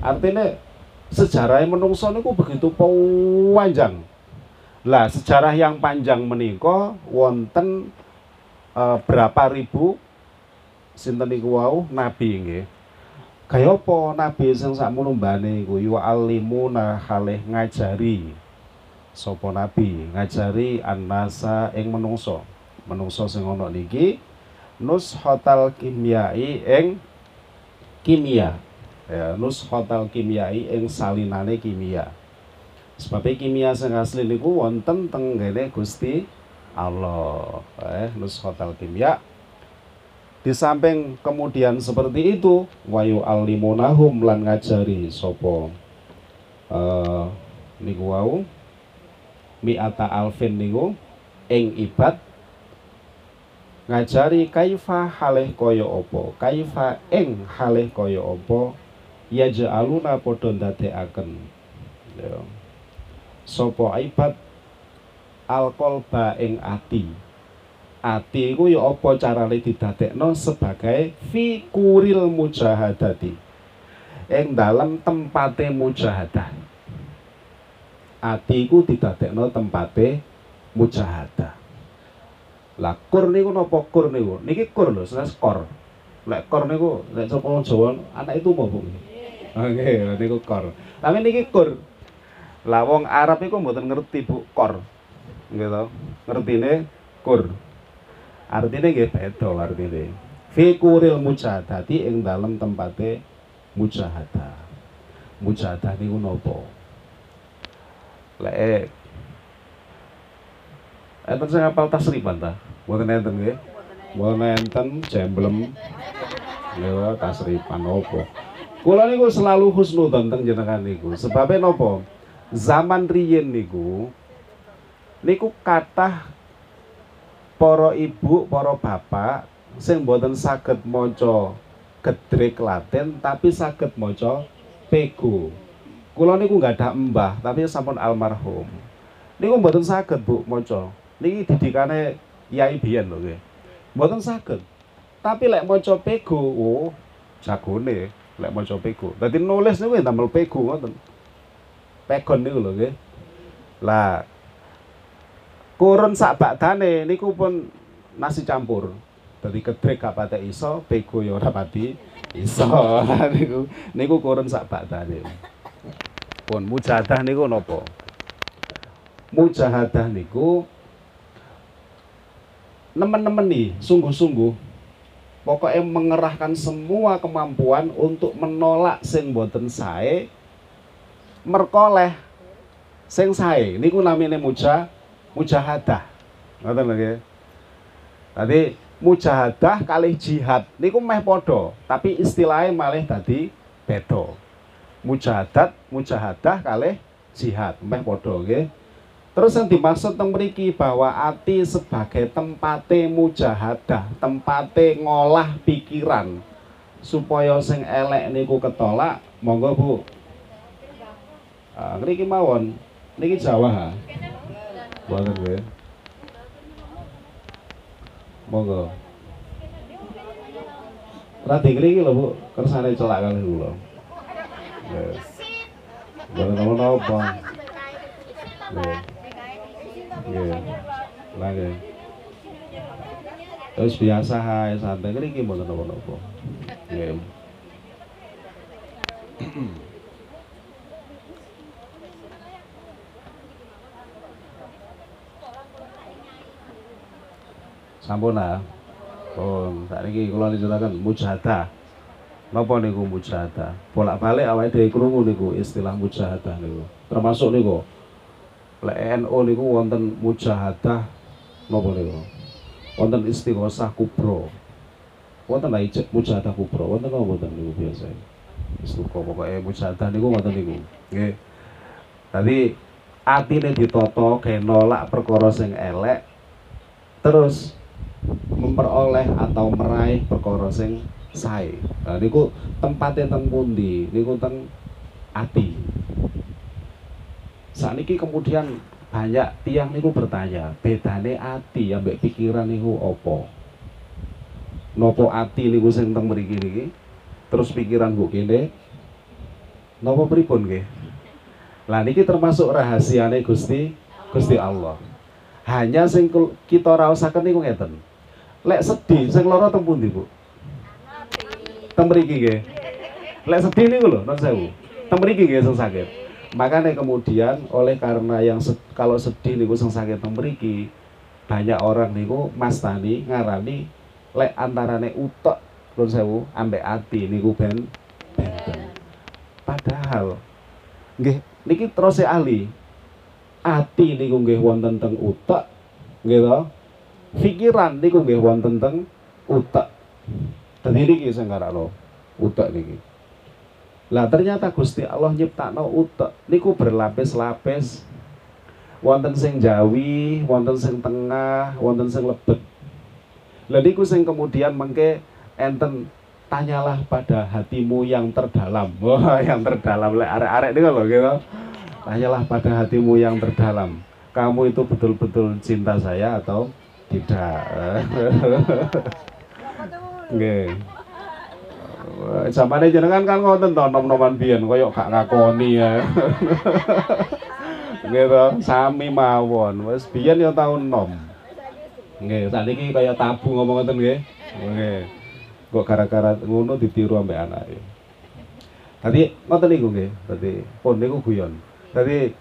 Artinya sejarah menungso niku begitu panjang. Lah sejarah yang panjang menika wonten e, berapa ribu sinten niku wau nabi nggih. Kaya apa nabi sing sakmono mbane iku ya alimuna halih ngajari. Sapa nabi? Ngajari annasa ing menungso. Menungso sing ana niki nushatal kimyai ing kimia. Ya nushatal kimyai ing salinane kimia. Sebab kimia sing asli niku wonten teng Gusti Allah. Eh nushatal kimia di samping kemudian seperti itu wayu alimunahum lan ngajari sopo uh, niku wau mi'ata alfin niku ing ibad ngajari kaifa halih kaya apa kaifa ing halih kaya apa ya ja'aluna padha ndadekaken ya. Sapa ibad alqalba ing ati. Ati iku ya apa carane didadekno sebagai fikuril mujahadati. Ing dalam tempate mujahadah ati iku didadekno tempate mujahadah lah kur niku napa kur niku? Niki kur lho, sanes kor. Lek kor niku lek sapa Jawa anak itu mau Bu. Oke, niku kor. Tapi niki kur. Lah wong Arab iku mboten ngerti Bu kor. Nggih to? Ngertine kur. Artine nggih beda artine. Fi kuril mujahadati ing dalem tempate mujahadah. Mujahadah niku napa? Lek Enten sing apal tasrifan ta? Mboten enten nggih. Mboten enten jemblem. Ya tasrifan opo. Kula niku selalu husnudzon teng jenengan niku. Sebabe napa? Zaman riyin niku niku kathah para ibu, para bapak sing mboten saged maca gedrek Latin tapi saged maca pego. Kula niku nggak ada mbah tapi sampun almarhum. Niku mboten saged Bu maca niki didikane Yai biyen lho nggih. Mboten saged. Tapi lek maca pego, oh jagone lek maca pego. Dadi nulis niku damel pego ngoten. Pegon niku lho nggih. Lah kurun sak bakdane niku pun nasi campur. Dadi kedrek gak pate iso, pego ya ora pati iso. niku niku kurun sak bakdane. Pun mujahadah niku napa? Mujahadah niku nemen-nemen nih sungguh-sungguh. Pokoknya mengerahkan semua kemampuan untuk menolak sing boten sae merkoleh sing sae. Niku namine muja mujahadah. Ngoten lho Tadi mujahadah kali jihad niku meh podo tapi istilahnya malih tadi bedo mujahadat mujahadah kali jihad meh podo nggih Terus yang dimaksud teng bahwa ati sebagai tempate mujahadah, tempate ngolah pikiran supaya sing elek niku ketolak, monggo Bu. Ah, ngriki mawon. Niki Jawa ha. Mboten nggih. Monggo. Rati ngriki lho Bu, kersane celak kali kula. Nggih. Mboten napa-napa. Nggih. Nggih. Lah nggih. Terus biasa hae santai ngriki mboten napa-napa. Nggih. Sampun ah. Pun sakniki kula nijolaken mujahadah. Napa niku mujahadah? Bolak-balik awake dhewe krungu niku istilah mujahadah niku. Termasuk niku lek NU niku wonten mujahadah napa niku? Wonten istighosah kubro. Wonten ijek mujahadah kubro, wonten napa wonten niku biasa. Wis pokoke mujahadah niku wonten niku. Nggih. Tadi atine ditata ge nolak perkara sing elek terus memperoleh atau meraih perkara sing sae. Nah niku tempatnya teng pundi? Niku teng ati. Saat ini kemudian banyak tiang niku bertanya, bedane ati ambek pikiran niku opo? Nopo ati niku sing teng mriki niki? Terus pikiran bu kene? Nopo pripun nggih? Lah niki termasuk rahasiane Gusti Gusti Allah. Hanya sing kita raosaken niku ngeten. Lek sedih sing lara teng pundi, Bu? Teng nggih. Lek sedih niku lho, non sewu. Teng mriki nggih sakit. Makanya kemudian oleh karena yang sed, kalau sedih niku sing sakit teng mriki, banyak orang niku Mas Tani ngarani lek antarane utek non sewu ambek ati niku ben benten. Padahal nggih niki terus ahli ati niku nggih wonten teng utek nggih to pikiran niku nggih wonten teng utek dadi niki sing ngarakno utek niki. Lah ternyata Gusti Allah nyiptakno utek niku berlapis-lapis. Wonten sing Jawi wonten sing tengah wonten sing lebet. Lah niku sing kemudian mengke enten tanyalah pada hatimu yang terdalam. Wah yang terdalam lek arek-arek niku lho gitu. Tanyalah pada hatimu yang terdalam. Kamu itu betul-betul cinta saya atau tidak nggih Zamane jenengan kan ngoten to nom-noman biyen koyo gak ngakoni ya. Nggih to, sami mawon. Wis biyen ya tau nom. Nggih, sakniki kaya tabu ngomong ngoten nggih. Nggih. Kok gara-gara ngono ditiru ambek anake. Tadi ngoten niku nggih, dadi pun niku guyon. Jadi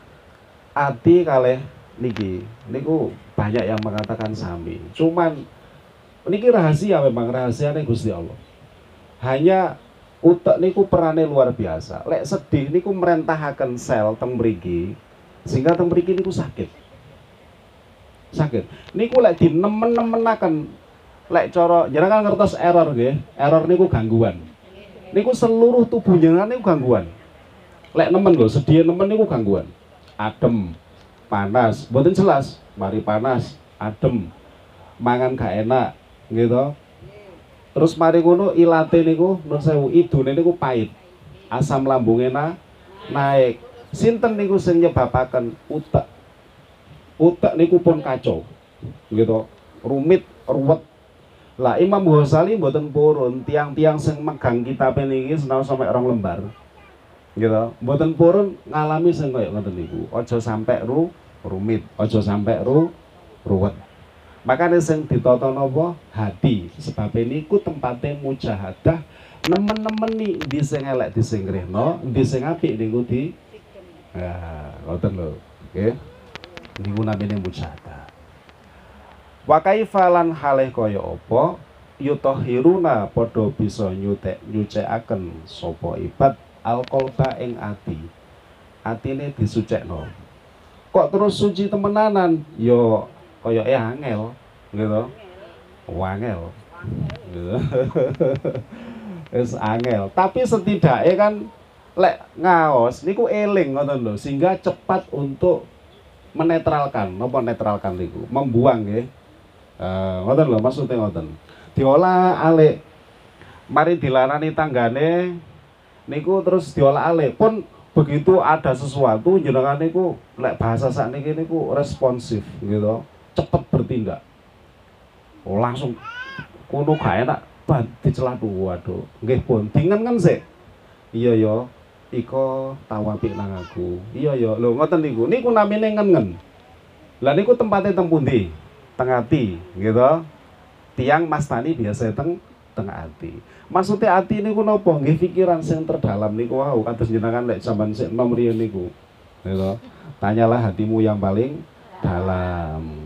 ati kalih niki niku banyak yang mengatakan sami. Cuman niki rahasia memang rahasia nih Gusti Allah. Hanya utek niku perannya luar biasa. Lek sedih niku merentahaken sel teng sehingga teng mriki niku sakit. Sakit. Niku lek dinemen-nemenaken lek cara jenengan ngertos error nggih. Error niku gangguan. Niku seluruh tubuh jenengan niku gangguan lek nemen lho sedih nemen niku gangguan adem panas mboten jelas mari panas adem mangan gak enak gitu. Terus mari ngono ilate niku nun sewu idune niku pahit. Asam lambungnya na, naik. Sinten niku sing nyebabaken utek utek niku pun kacau. Gitu. Rumit ruwet. Lah Imam Ghazali mboten purun tiang-tiang sing megang kitab niki senau sampai orang lembar. Gitu. Mboten purun ngalami sing kaya ngoten niku. Aja sampai ru rumit. Aja sampai ru ruwet makanya sing ditata napa? Hati sebab niku tempatnya mujahadah. Nemen-nemen nih di sing elek di sing rehno di sing apik niku di? Ya ngoten lho. Oke niku namine mujahadah. Wa kaifalan halih kaya apa? Yutahhiruna padha bisa nyutek nyucekaken sapa ibad alkolba ing ati. Atine disucekno. Kok terus suci temenanan? Yo kaya eh angel gitu wangel gitu. Wis angel. Tapi setidaknya kan lek ngaos niku eling ngoten lho sehingga cepat untuk menetralkan. Napa netralkan niku? Membuang nggih. Uh, ngoten lho maksudnya ngoten. Diolah alik. Mari dilarani tanggane niku terus diolah alih pun begitu ada sesuatu jenengan niku lek bahasa saat niki niku responsif gitu cepet bertindak oh, langsung. Kuno gak enak ban dicelatu waduh. Nggih pun dingen kan sih iya yo. Iko tawapi nang aku. Iya yo. Lho ngoten niku. Niku namine ngen-ngen. Lah niku tempatnya teng pundi? Teng ati gitu. Tiang mas tani biasa teng teng ati. Maksudnya ati niku nopo? Nggih pikiran sing terdalam niku wau. Kados jenengan lek sampean sik nom niku gitu. Tanyalah hatimu yang paling dalam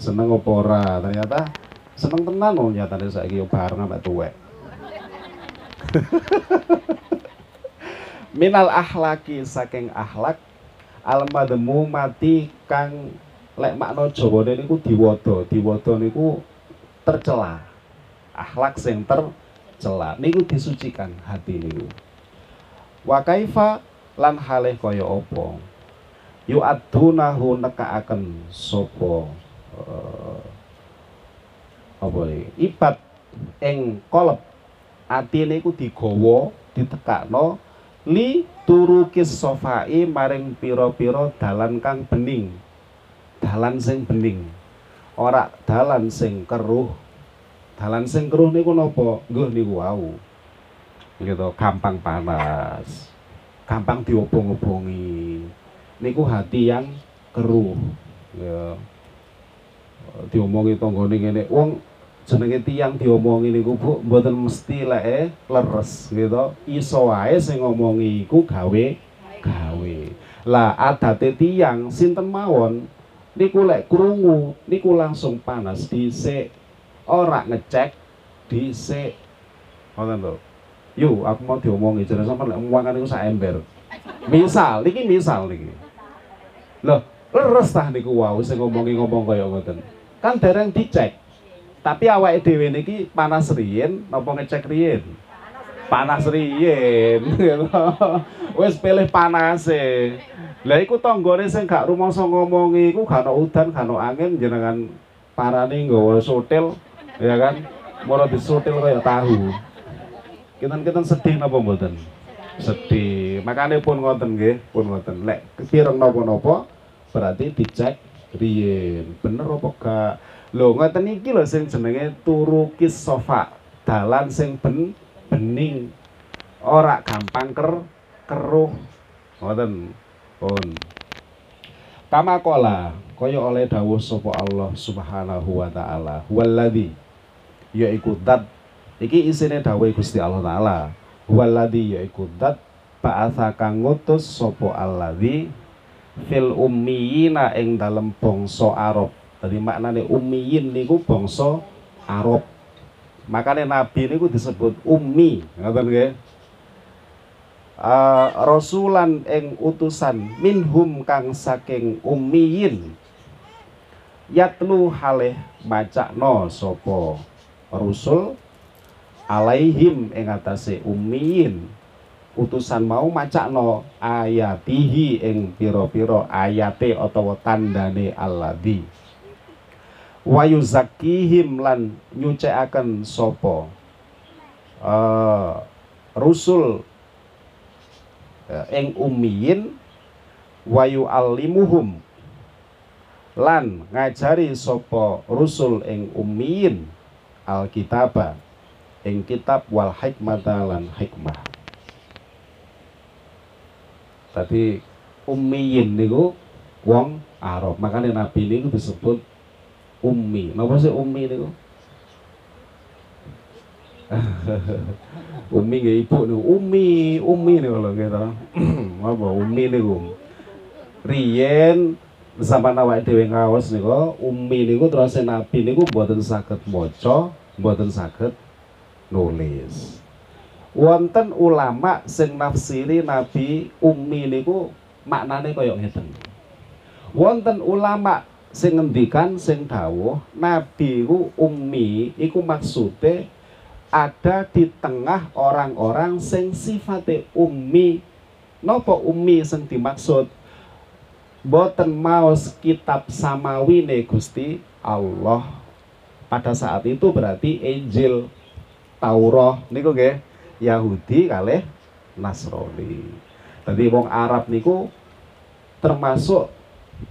seneng apa ora? Ternyata seneng tenan oh nyatane saiki yo bareng ambek tuwek. Minal ahlaki saking ahlak almademu mati kang lek makna jawane niku diwada. Diwada niku tercela. Akhlak sing tercela. Niku disucikan hati niku. Wa kaifa lan halih kaya apa? Yu adunahu nekaaken sapa apa iki ibad ing kolep. Atine iku digawa ditekakno li turukis sofai maring piro-piro dalan kang bening. Dalan sing bening. Ora dalan sing keruh. Dalan sing keruh niku napa? Ngguh niku wau. Gitu gampang panas. Gampang diobong-obongi. Niku hati yang keruh. Ya diomongi tanggane ngene wong jenenge tiang diomongi niku Bu mboten mesti leke leres gitu. Iso wae sing ngomongi iku gawe gawe. Lah adate tiang sinten mawon? Niku lek krungu niku langsung panas dhisik. Ora ngecek dhisik. Ngoten lho yuk aku mau diomongi jare sampean lek muangan niku sak ember. Misal niki misal niki. Lho leres tah niku wau sing ngomongi ngomong kaya ngoten kan dereng dicek tapi awake dhewe niki panas riyin napa ngecek riyin? Panas riyin. Wis pilih panase. Lah iku tanggane sing gak rumangsa ngomongi iku gak udan, gak ono angin jenengan parane nggawa sotil ya kan. Mula disutil kaya tahu. Kinten-kinten sedih napa mboten? Sedih. Makane pun ngoten nggih, pun ngoten. Lek kireng napa-napa berarti dicek riyin. Bener apa gak? Lho ngoten iki lho sing jenenge turukis sofa. Dalan sing ben bening. Ora gampang ker keruh. Ngoten. Pun. Kama kola kaya oleh dawuh sapa Allah Subhanahu wa taala. Walladzi yaiku dat iki isine dawuh Gusti Allah taala. Walladzi yaiku dat ba'atha kang ngutus sapa alladzi fil ummiyina ing dalem bangsa Arab jadi maknanya ummiyin niku bangsa Arab. Makanya nabi niku disebut ummi, ngoten nggih. Uh, rasulan ing utusan minhum kang saking ummiyin yatlu halih macakno sapa rusul alaihim ing atase ummiyin utusan mau macakno ayatihi ing pira-pira ayate utawa tandane alladzi. Wayu zakihim lan nyucikaken sapa? Uh, rusul ing ummiyin wayu alimuhum lan ngajari sapa rusul ing ummiyin? Alkitaba ing kitab wal hikmata lan hikmah tadi ummiyin niku wong Arab. Makanya nabi niku disebut ummi. Napa sih ummi niku? Ummi nggih ibu niku. Ummi ummi niku lho nggih to apa ummi niku? Riyen zaman awake dhewe ngaos niku ummi niku terus nabi niku mboten saged maca mboten saged nulis wonten ulama sing nafsiri nabi ummi niku maknane kaya ngeten. Wonten ulama sing ngendikan sing dawuh nabi ku ummi iku maksude ada di tengah orang-orang sing sifate ummi. Nopo ummi sing dimaksud? Boten maos kitab samawi ne Gusti Allah. Pada saat itu berarti Injil Taurat niku nggih Yahudi kalih Nasrani. Tadi wong Arab niku termasuk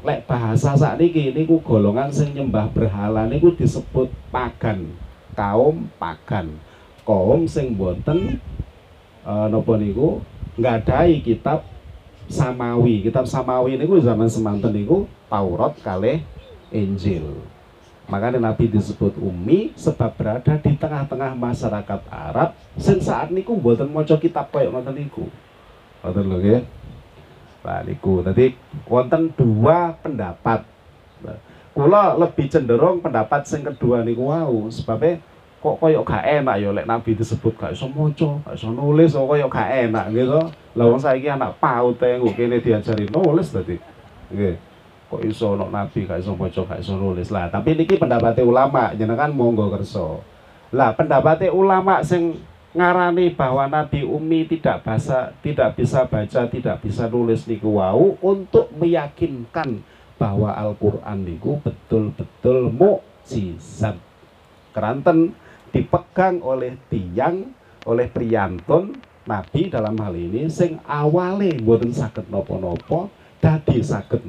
lek bahasa saat ini niku golongan sing nyembah berhala niku disebut pagan kaum pagan. Kaum sing boten e, nopo niku nggadahi kitab samawi. Kitab samawi niku zaman semanten niku Taurat kalih Injil makanya Nabi disebut umi sebab berada di tengah-tengah masyarakat Arab sing saat niku boten maca kitab koyo ngoten niku ngoten lho nggih Nah niku tadi wonten dua pendapat. Kula lebih cenderung pendapat sing kedua niku wow sebabnya kok koyok gak enak ya lek nabi disebut gak iso maca, gak iso nulis kok koyok gak enak gitu. Lah wong saiki anak PAUD engko kene diajari nulis tadi. Nggih. Kok iso ono nabi gak iso maca, gak iso nulis. Lah, tapi niki pendapatnya ulama, jenengan monggo kerso. Lah, pendapatnya ulama sing ngarani bahwa Nabi Umi tidak bahasa, tidak bisa baca, tidak bisa nulis niku wau untuk meyakinkan bahwa Al-Qur'an niku betul-betul mukjizat. Keranten dipegang oleh tiang oleh priyantun Nabi dalam hal ini sing awale mboten saged napa-napa dadi saged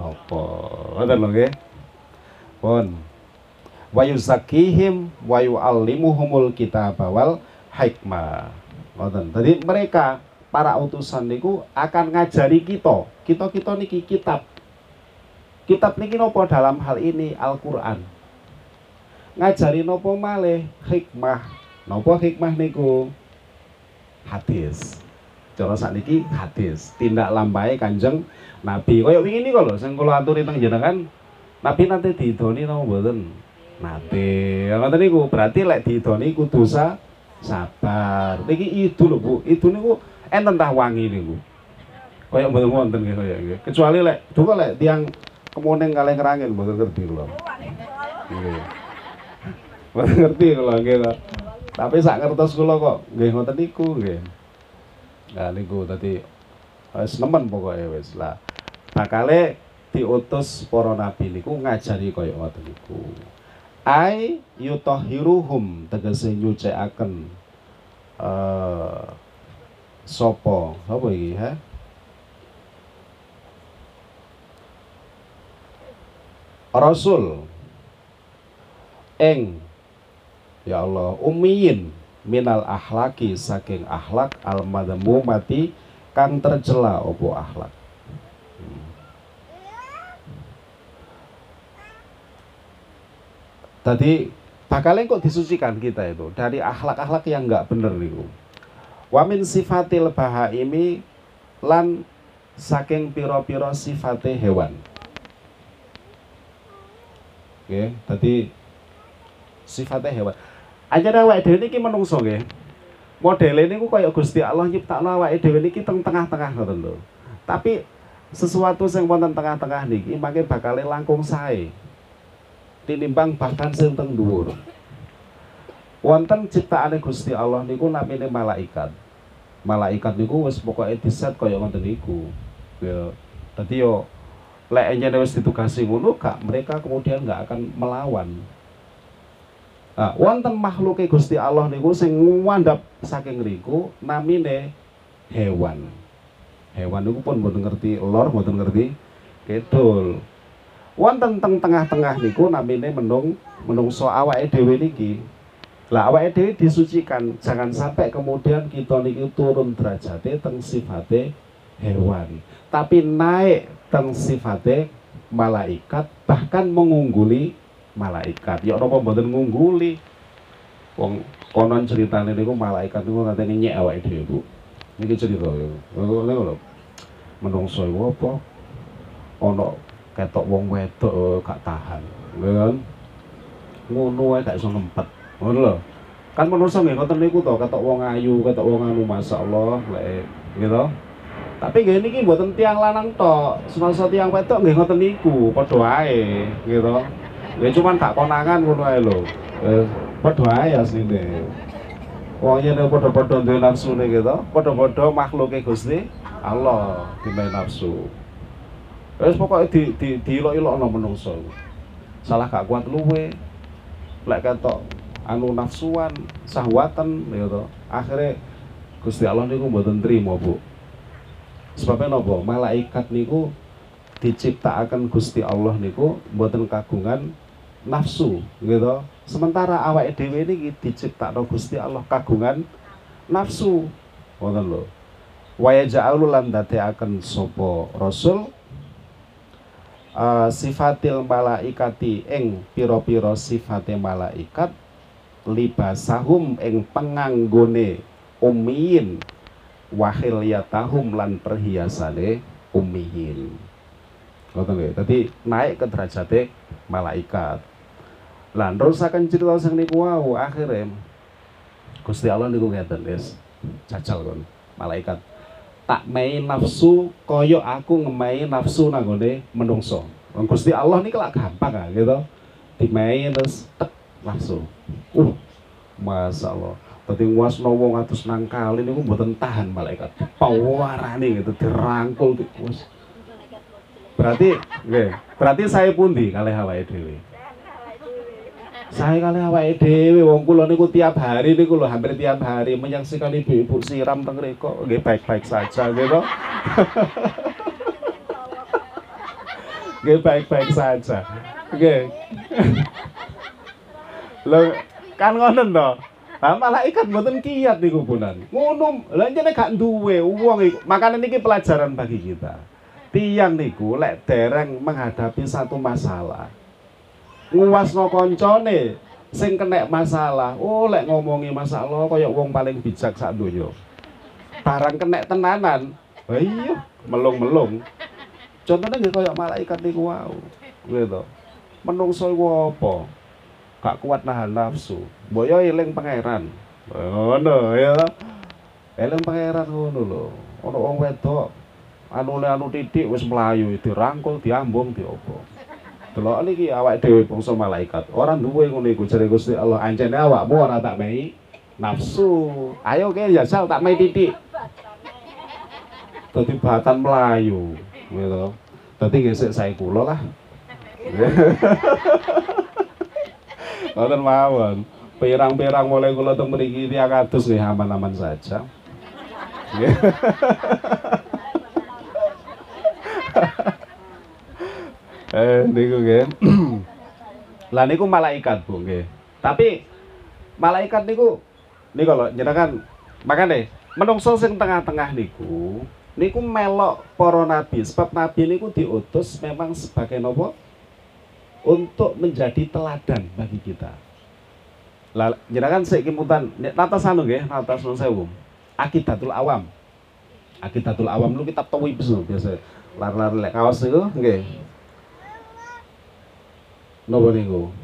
napa-napa. Ngoten lho nggih. Pun. Wa yuzakihim wa yu'allimuhumul kitab wal hikmah. Ngoten. Jadi mereka para utusan niku akan ngajari kita. Kita-kita niki kitab. Kitab niki nopo dalam hal ini Al-Qur'an. Ngajari nopo malih hikmah. Nopo hikmah niku? Hadis. Cara sakniki hadis. Tindak lampai Kanjeng Nabi. Kaya wingi niku lho sing kula aturi teng jenengan Nabi nanti didoni napa mboten? Nate. Ngoten niku berarti lek didoni kudu sabar. Niki itu lho Bu. Itu niku enten tah wangi niku kaya mboten wonten nggih kaya nggih kecuali lek duka lek tiang kemuning kalih kerangin mboten ngerti kula nggih mboten ngerti kula nggih tapi sak ngertos kula kok nggih ngoten niku nggih nah niku tadi wis nemen pokoke wis lah bakale diutus para nabi niku ngajari kaya ngoten niku. Ai yutahhiruhum tegese nyucikaken eh uh, sopo apa iki ha? Rasul. Eng ya Allah umiyin minal ahlaki saking akhlak al mati kang tercela opo akhlak tadi bakalnya kok disucikan kita itu dari akhlak-akhlak yang nggak bener nih Wamin sifatil bahaimi lan saking piro-piro sifate hewan. Oke, tadi sifatnya hewan. Aja awake dhewe niki menungso nggih. Modele niku kaya Gusti Allah nyiptakno awake dhewe niki teng tengah-tengah ngoten lho. Tapi sesuatu sing wonten tengah-tengah niki mangke bakal langkung sae. Tinimbang bahkan sing teng dhuwur wonten ciptaane Gusti Allah niku namine malaikat. Malaikat niku wis pokoke diset kaya ngoten niku. Ya, dadi yo lek enjene wis ditugasi ngono gak mereka kemudian nggak akan melawan. Nah, wonten makhluke Gusti Allah niku sing ngandhap saking riku namine hewan. Hewan niku pun mboten ngerti lor, mboten ngerti kidul. Wonten teng tengah-tengah niku namine menung menungso awake dhewe niki. Lah awake dhewe disucikan, jangan sampai kemudian kita niki turun derajate teng sifate hewan, tapi naik teng sifate malaikat bahkan mengungguli malaikat. Ya napa mboten ngungguli? Wong konon ceritane niku malaikat niku ngateni nyek awake dhewe, Bu. Niki cerita ya. Menungso iku apa? Ana ketok wong wedok gak tahan. Kan? Ngono wae gak iso ngempet. Ngono lho. Kan menungso nggih ngoten niku to, ketok wong ayu, ketok wong anu masyaallah lek gitu. Tapi nggih niki mboten tiang lanang tok, semasa tiang wedok nggih ngoten niku, padha gitu. Ya cuman gak konangan ngono ae lho. Eh, padha wae asline. Wong yen padha-padha duwe nafsune gitu, padha-padha makhluke Gusti Allah dimain nafsu. Wis pokoke di di diilok-ilokno menungso. Salah gak kuat luwe. Lek ketok anu nafsuan sahwatan gitu akhirnya Gusti Allah niku mboten trimo Bu. Sebabnya nopo malaikat niku diciptakan Gusti Allah niku mboten kagungan nafsu gitu sementara awak dhewe niki diciptakno Gusti Allah kagungan nafsu. Wonten lho. Wa yaj'alu lan akan sopo rasul uh, sifatil malaikati ing piro-piro sifatnya malaikat libasahum ing penganggone umiyin wahil yatahum lan perhiasane umiyin ngoten nggih dadi naik ke derajate malaikat. Lan rusakan cerita sing niku wau akhire Gusti Allah niku ngeten wis. Jajal kon malaikat tak mei nafsu koyo aku ngemei nafsu nanggone menungso. Gusti Allah nih lak gampang ah gitu. Dimei terus tek langsung uh masa Allah tadi wasno wong atus nangkal ini gue buatan tahan malaikat. Pawarane gitu dirangkul tikus berarti nggih berarti saya pun di kali hawa dhewe Saya kali awake dhewe wong kula niku tiap hari niku lho hampir tiap hari menyaksikan ibu-ibu siram teng nggih baik-baik saja gitu. Nggih baik-baik saja. Nggih. Lho kan ngono to. Lah malaikat mboten kiat niku punan. Ngono, lha jane gak duwe wong iku. Makane niki pelajaran bagi kita. Tiang niku lek dereng menghadapi satu masalah, nguwasno koncone. Sing kena masalah. Oh lek ngomongi masalah kaya wong paling bijak sak donya. Barang kena tenanan. Iya melung-melung. Contohnya nggih kaya malaikat niku wau. Gitu menungso iku gak kuat nahan nafsu. Boyo eling pangeran. Ngono ya eling pangeran ngono lho. Ana wong wedok anu anu titik wis melayu dirangkul diambung diopo Delok niki awak dhewe bangsa malaikat. Ora duwe ngono iku jare Gusti Allah. Anjene awakmu ora tak mei nafsu. Ayo ke ya sal tak mei titik. Dadi batan melayu gitu. Dadi gesek saya kula lah. Wonten mawon. Pirang-pirang mulai kula teng mriki tiyang kados nggih aman-aman saja. eh niku nggih. Lah niku malaikat, Bu nggih. Tapi malaikat niku niku lho jenengan makane menungso sing tengah-tengah niku niku melok para nabi sebab nabi niku diutus memang sebagai nopo untuk menjadi teladan bagi kita. Lah jenengan sik kimutan natas anu nggih, natas nun sewu. Akidatul Awam. Akidatul Awam lu kitab tawib biasa. Lar-lar lek kaos niku nggih napa niku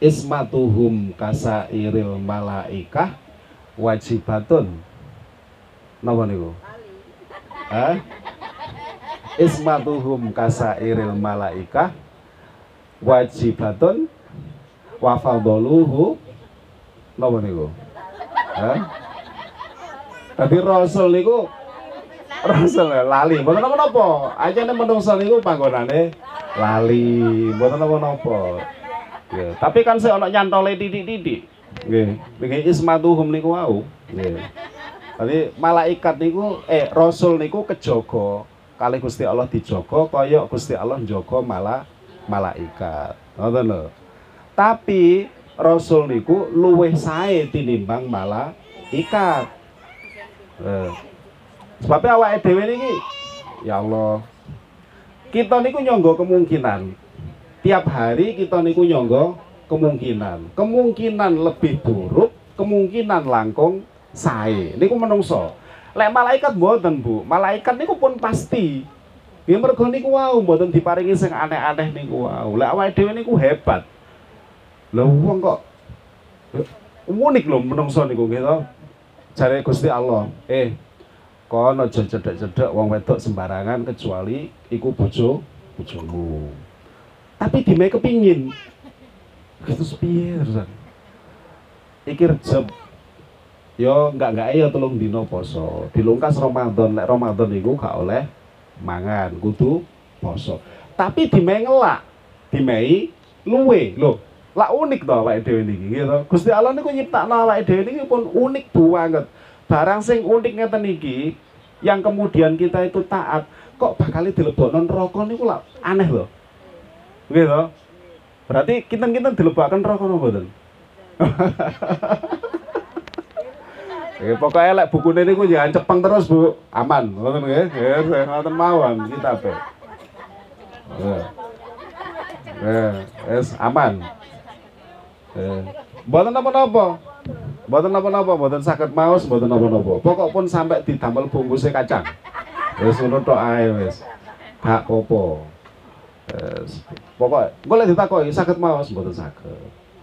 ismatuhum kasairil malaikah wajibatun napa niku Hah? ismatuhum kasairil malaikah wajibatun wa fadluhu napa niku Hah? Tadi Rasul niku Rasul lali, mboten napa-napa. Ajane menungso niku panggonane lali. Mboten napa-napa ya tapi kan saya ana nyantole titik-titik. Nggih. Nggih ismatuhum niku wau. Nggih. Tadi malaikat niku eh rasul niku kejaga. Kali Gusti Allah dijaga kaya Gusti Allah njaga malah malaikat. Ngoten lho. Tapi rasul niku luwih sae tinimbang malaikat. Eh. sebabnya awake dhewe niki ya Allah kita niku nyonggo kemungkinan. Tiap hari kita niku nyonggo kemungkinan. Kemungkinan lebih buruk kemungkinan langkung sae. Niku menungso. Lek malaikat mboten Bu. Malaikat niku pun pasti. Ya mergo niku wau mboten diparingi sing aneh-aneh niku wau. Lek awake dhewe niku hebat. Lha wong kok unik lho menungso niku gitu. Jare Gusti Allah, eh kono aja cedek-cedek wong wedok sembarangan kecuali iku bojo bojomu. Tapi dime kepingin. Itu piye terusan iki yo enggak enggak ya tolong dino poso. Dilungkas Ramadan lek Ramadan iku gak oleh mangan kudu poso. Tapi dime ngelak dimei luwe. Lho lah unik to awake dhewe niki gitu. Gusti Allah niku nyiptakno awake dhewe niki pun unik banget barang sing unik ngeten iki yang kemudian kita itu taat kok bakal dilebokno neraka niku lah aneh loh gitu berarti kita dilebokkan neraka napa mboten Eh, pokoknya lek buku ini ku jangan cepeng terus bu, aman, ngoten nggih, nggih, ngoten mawon kita pe. Eh, es aman. Eh, mboten napa-napa. Mboten napa-napa, mboten saged maos, mboten napa-napa. Pokok pun sampai didamel bungkusnya kacang. Wis ngono tok ae wis. Gak apa-apa. Wis. Pokok engko lek ditakoki saged maos, mboten saged.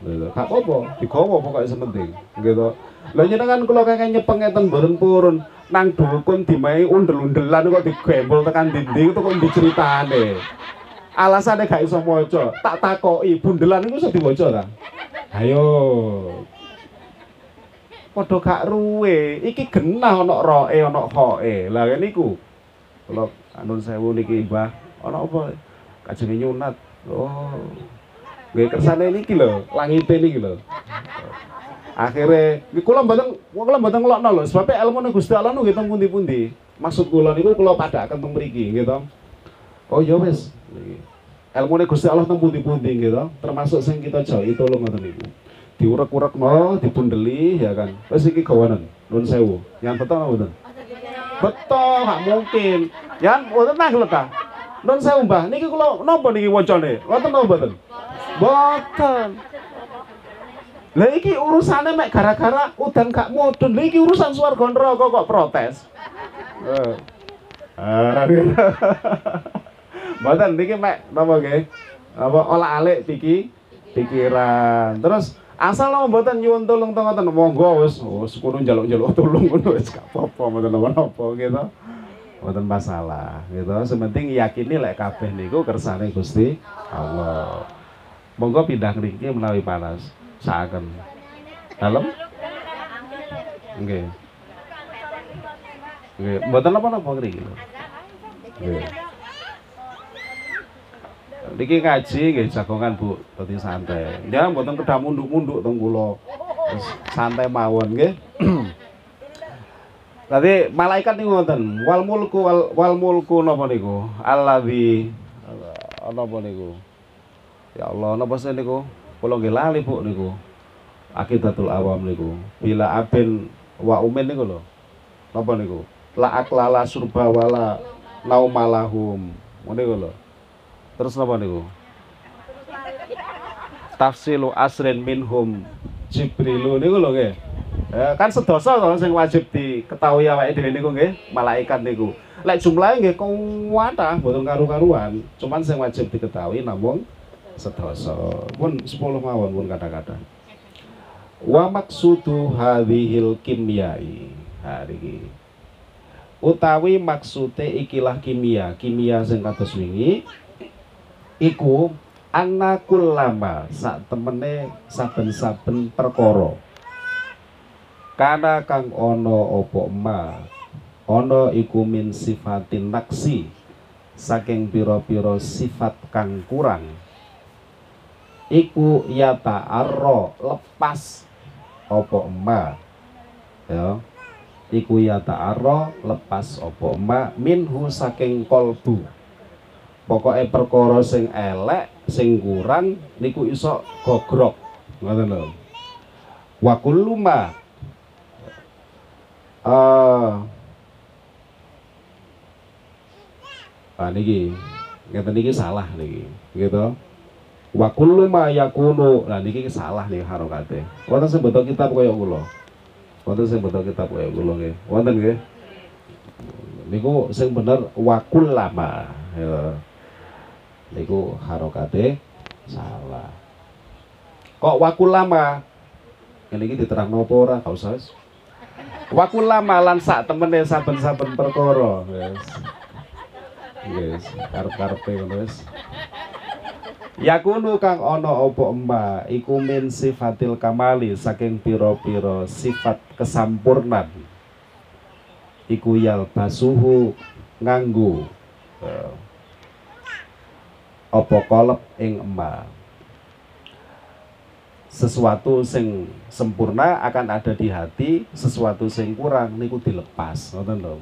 Gitu. Gak apa-apa, digawa pokoknya sementing. Gitu. Lah jenengan kula kakek nyepeng ngeten mboten purun nang dukun dimai undel-undelan kok digembol tekan dinding itu kok diceritane. Alasannya gak iso maca, tak takoki bundelan iku iso diwaca ta? Ayo, padha gak ruwe. Iki genah ana roe ana khoe. Lah niku. Kula anun sewu niki Mbah, ana apa? Kajenge nyunat. Oh. Nggih kersane niki lho, langite niki lho. Akhire kula mboten kula mboten ngelokno lho, sebab ilmu Gusti Allah niku teng pundi-pundi. Maksud kula niku kula padhaken teng mriki nggih to. Oh ya wis. Ilmu Gusti Allah teng pundi-pundi nggih to, termasuk sing kita jauhi tolong ngoten niku. Diurek-urekno, dipundeli ya kan. Wis iki gawanen, nuwun sewu. Yang betul apa mboten? Betul, gak mungkin. Yan, mboten nang ta. Nun saya Mbah, niki kula napa niki wacane? Ngoten napa mboten? Mboten. Lah iki urusane mek gara-gara udan gak mudun. Lah iki urusan swarga neraka kok protes. Eh. Ah. Mboten niki mek napa nggih? Apa olah-alik piki pikiran. Terus asal lo mboten nyuwun tulung to ngoten. Monggo wis wis kudu njaluk-njaluk tulung ngono wis gak apa-apa mboten napa-napa gitu. Mboten masalah gitu. Sementing yakini lek kabeh niku kersane Gusti Allah. Monggo pindah ngriki menawi panas. Saaken. Dalem? Nggih. Nggih. Mboten napa-napa ngriki nggih Niki ngaji nggih jagongan Bu, dadi santai. Ya mboten kedah munduk-munduk teng kula. Santai mawon nggih. Tadi malaikat niku ngoten, wal mulku wal, wal mulku napa niku? Allazi napa niku? Ya Allah, napa sih niku? Kula nggih lali Bu niku. Akidatul awam niku. Bila abin wa umin niku lho. Napa niku? La aklala surba wala naumalahum. Niku lho. Terus napa niku? Tafsilu asrin minhum Jibrilu niku lho nggih. Eh, kan sedoso to sing wajib diketahui awake dhewe niku nggih, malaikat niku. Lek jumlahe nggih kuwatah mboten karu-karuan, cuman sing wajib diketahui namung sedoso. Pun 10 mawon pun kata-kata. Wa maksudu hadhil kimyai. Ha iki. Utawi maksude ikilah kimia, kimia sing kados wingi iku anakul lama sak temene saben-saben perkara. Kana kang ono opo ma? Ono iku min sifatin naksi saking piro-piro sifat kang kurang. Iku yata arro lepas opo ma? Ya iku yata arro lepas opo ma? Minhu saking kolbu pokoknya perkara sing elek sing kurang niku iso gogrok. Ngoten lho. Wa kullu ma uh, ah niki ngeten niki salah niki gitu. Wa kullu ma yakunu lah niki salah nih harokate. Wonten sing beto kitab kaya kula. Wonten sing beto kitab kaya kula nggih. Wonten nggih. Niku sing bener wa kullama ya niku harokate salah kok wa kullama ini diterang nopo ora gak usah Waktu lama lan sak saben-saben perkara. Wis. Wis, karep-karepe ngono wis. Yakunu kang ana apa emma iku min sifatil kamali saking pira-pira sifat kesampurnan. Iku yal basuhu nganggo uh, apa kolep ing emma sesuatu sing sempurna akan ada di hati sesuatu sing kurang niku dilepas ngoten lho.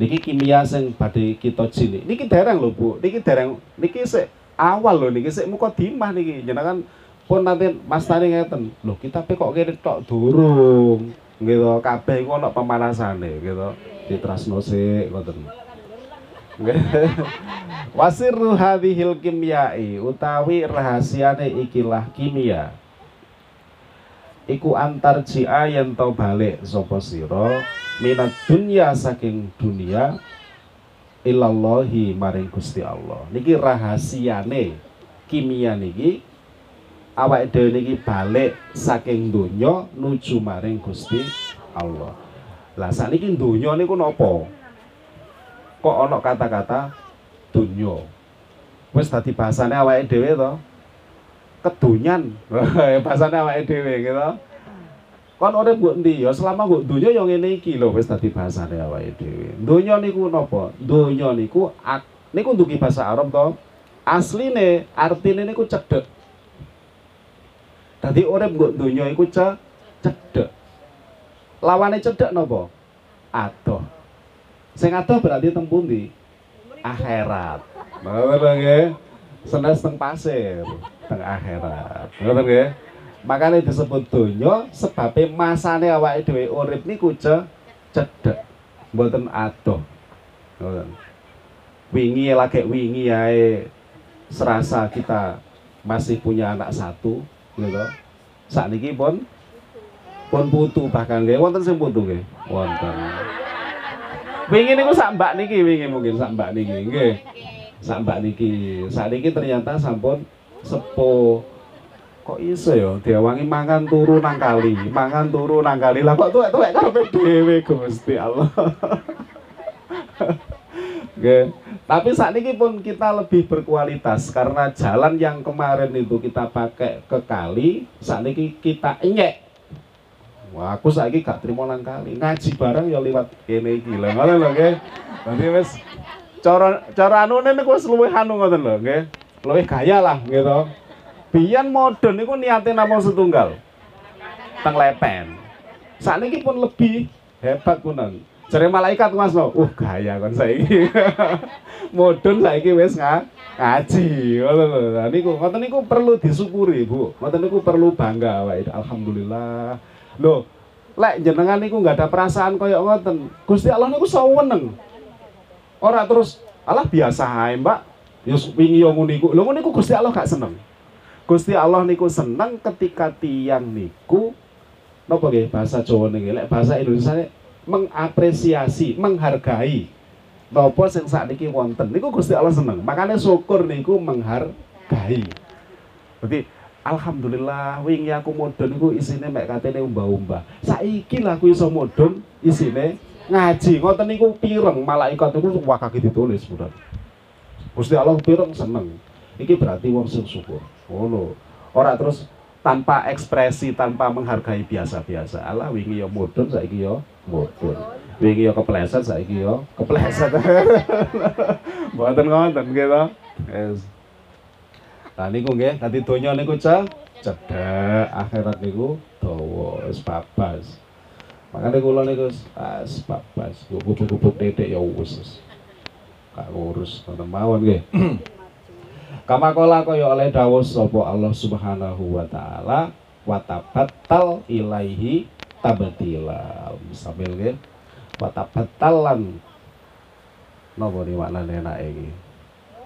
Niki kimia sing badhe kita jini niki dereng lho Bu. Niki dereng niki sik awal lho niki sik muka dimah niki. Jenengan pun nanti Mas Tani ngeten lho kita kok kene tok durung? Gitu. Kabeh iku ana pemanasane gitu. Ditrasno sik ngoten Wasirru hadhil kimyai utawi rahasiane ikilah kimia. Iku antar jia yang tau balik sopo siro minat dunia saking dunia ilallahi maring Gusti Allah. Niki rahasiane kimia niki awak dhewe niki balik saking dunia nuju maring Gusti Allah. Lah niki dunia niku napa kok ana kata-kata dunia wis dadi bahasane awake dhewe to. Kedunyan. Bahasane awake dhewe gitu kon ora mbok ndi ya selama mbok donya ya ngene iki lho wis dadi bahasane awake dhewe. Niku napa? Donya niku niku ndugi bahasa Arab to. Asline artine niku cedhek. Dadi urip nggo donya iku ce cedhek. Lawane cedhek napa? Adoh. Sing adoh berarti teng pundi? Akhirat. Ngoten nggih. Senes teng pasir, teng akhirat. Ngoten nggih. Makanya disebut donya sebabnya masane awake dhewe urip niku ce cedhek. Mboten adoh. Ngoten. Wingi lagi wingi ae serasa kita masih punya anak satu gitu. Saat ini pun pun putu bahkan nggih wonten sing putu nggih. Wonten. Wingi niku sak mbak niki wingi mungkin sak mbak niki nggih. Sak mbak niki. Saat ini ternyata sampun sepo kok iso ya diawangi mangan turu nang kali, mangan turu nang kali. Lah kok tuwek-tuwek karepe dhewe Gusti Allah. Nggih. Tapi saat ini pun kita lebih berkualitas karena jalan yang kemarin itu kita pakai ke kali, saat ini kita enyek. Wah, aku saat ini gak terima nang kali. Ngaji bareng ya lewat kene iki lho. Ngono lho nggih. Dadi wis cara cara anune niku wis luwih anu ngoten lho nggih. Luwih gaya lah gitu. Biyen modern niku niate namung setunggal. Teng lepen. Saat ini pun lebih hebat kunan. Jare malaikat Mas lo, uh gaya kon saiki. Modun saiki wis ngaji. Ngoten lho. Nah niku ngoten niku perlu disyukuri, Bu. Ngoten niku perlu bangga awake. Alhamdulillah. Loh, lek jenengan niku nggak ada perasaan koyo ngoten. Gusti Allah niku saweneng. Ora terus Allah biasa ae, Mbak. Ya wingi yo ngene iku. Lho ngene Gusti Allah gak seneng. Gusti Allah niku seneng ketika tiang niku napa nggih bahasa Jawa niki lek bahasa Indonesia mengapresiasi, menghargai napa sing sakniki wonten. Niku Gusti Allah seneng. Makanya syukur niku menghargai. Berarti alhamdulillah wingi aku mudhun niku isine mek katene umbah-umbah. Saiki lah aku iso mudhun isine ngaji. Ngoten niku pireng malaikat niku wah kaki ditulis, Budan. Gusti Allah pireng seneng. Iki berarti wong sing syukur. Ngono. Ora terus tanpa ekspresi, tanpa menghargai biasa-biasa. Allah wingi ya mudhun saiki ya mudhun. Wingi ya kepleset saiki ya kepleset. Mboten ngoten to. Yes. Lah niku nggih, dadi donya niku ce cedhek, akhirat niku dawa, wis babas. Makanya kula niku wis babas, kupu-kupu titik ya wis. Gak ngurus, ngoten mawon nggih. Kama kala kaya oleh dawuh sapa Allah Subhanahu wa taala wa tabattal ilaihi tabtila. Sambil nggih. Wa tabattalan napa ni maknane enak iki.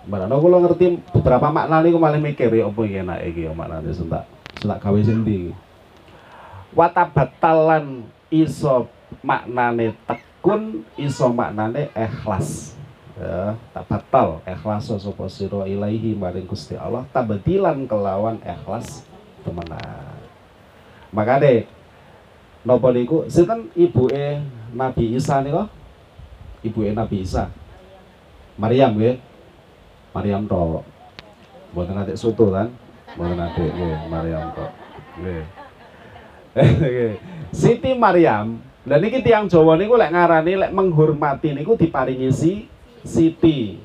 Mbak kula ngerti beberapa makna niku malah mikir ya apa iki enak iki ya maknane sentak sentak gawe sendi. Wa tabattalan iso maknane tekun, iso maknane ikhlas. Ya tak batal ikhlas sapa sira ilaihi maring Gusti Allah tabdilan kelawan ikhlas temenan. Makane napa niku? Sinten? Ibuke Nabi Isa niku? Ibuke Nabi Isa. Maryam nggih Maryam tok mboten atik soto kan mboten atik nggih Maryam tok nggih Siti Maryam dan niki tiang Jawa niku lek ngarani lek menghormati niku diparingi si Siti.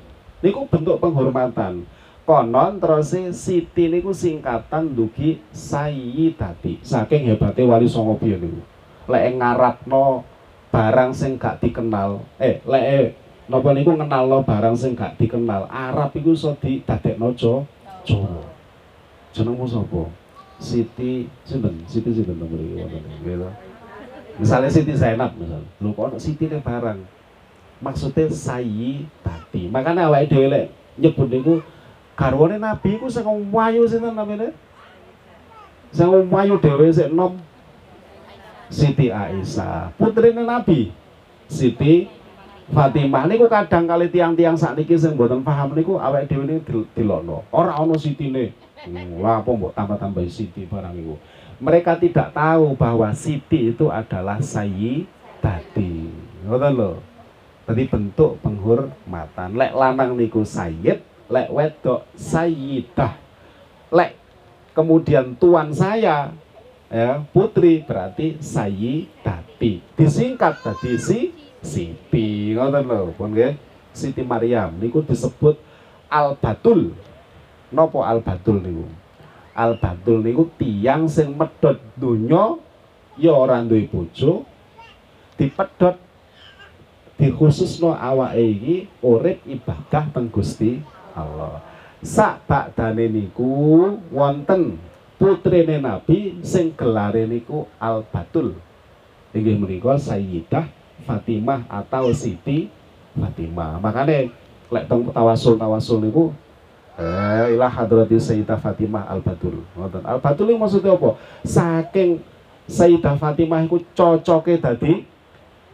Niku bentuk penghormatan. Konon terus Siti niku singkatan dugi Sayyidati. Saking hebatnya wali songo piye niku. Lek ngaratno barang sing gak dikenal, eh lek eh, napa niku ngenalno barang sing gak dikenal, Arab iku iso didadekno Jawa. Jenengmu sapa? Siti sinten? Siti sinten nomor iki wonten nggih Misalnya Siti Zainab misal. Lho kok ono Siti barang maksudnya sayi tati makanya awake dhewe lek nyebut niku garwane nabi iku sing wayu sinten namine sing wayu dhewe sik nom Siti Aisyah putrine nabi Siti Fatimah niku kadang kali tiang-tiang sakniki sing mboten paham niku awake dhewe niku dilokno ora ana sitine hmm, lah apa mbok tambah-tambah Siti barang iku mereka tidak tahu bahwa Siti itu adalah sayi tati ngoten lho Tadi bentuk penghormatan. Lek lanang niku sayyid, lek wedok sayyidah. Lek kemudian tuan saya ya putri berarti sayyidati. Disingkat tadi si Siti. Ngoten lho, pun nggih. Siti Maryam niku disebut Al-Batul. Nopo Al-Batul niku? al batul niku tiang sing medhot donya ya ora duwe bojo dipedhot dikhususno awake iki urip ibadah teng Gusti Allah sak bakdane niku wonten putrine Nabi sing gelare niku al batul inggih menika Sayyidah Fatimah atau Siti Fatimah. Makanya lek teng tawasul tawasul niku eh ilah hadrati Sayyidah Fatimah Al Batul ngoten. Al Batul ini maksudnya apa? Saking Sayyidah Fatimah iku cocoke dadi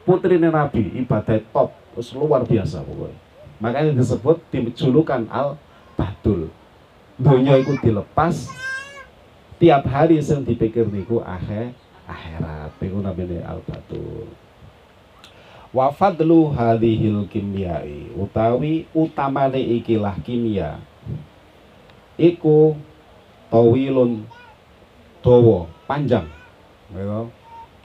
putrine Nabi. Ibadah top. Terus luar biasa pokoknya. Makanya disebut dijulukan Al Batul dunia itu dilepas. Tiap hari sing dipikir niku akhir akhirat. Niku namanya Al Batul wa fadlu hadhil kimyai. Utawi utamane ikilah kimia. Iku tawilun dawa panjang. Ya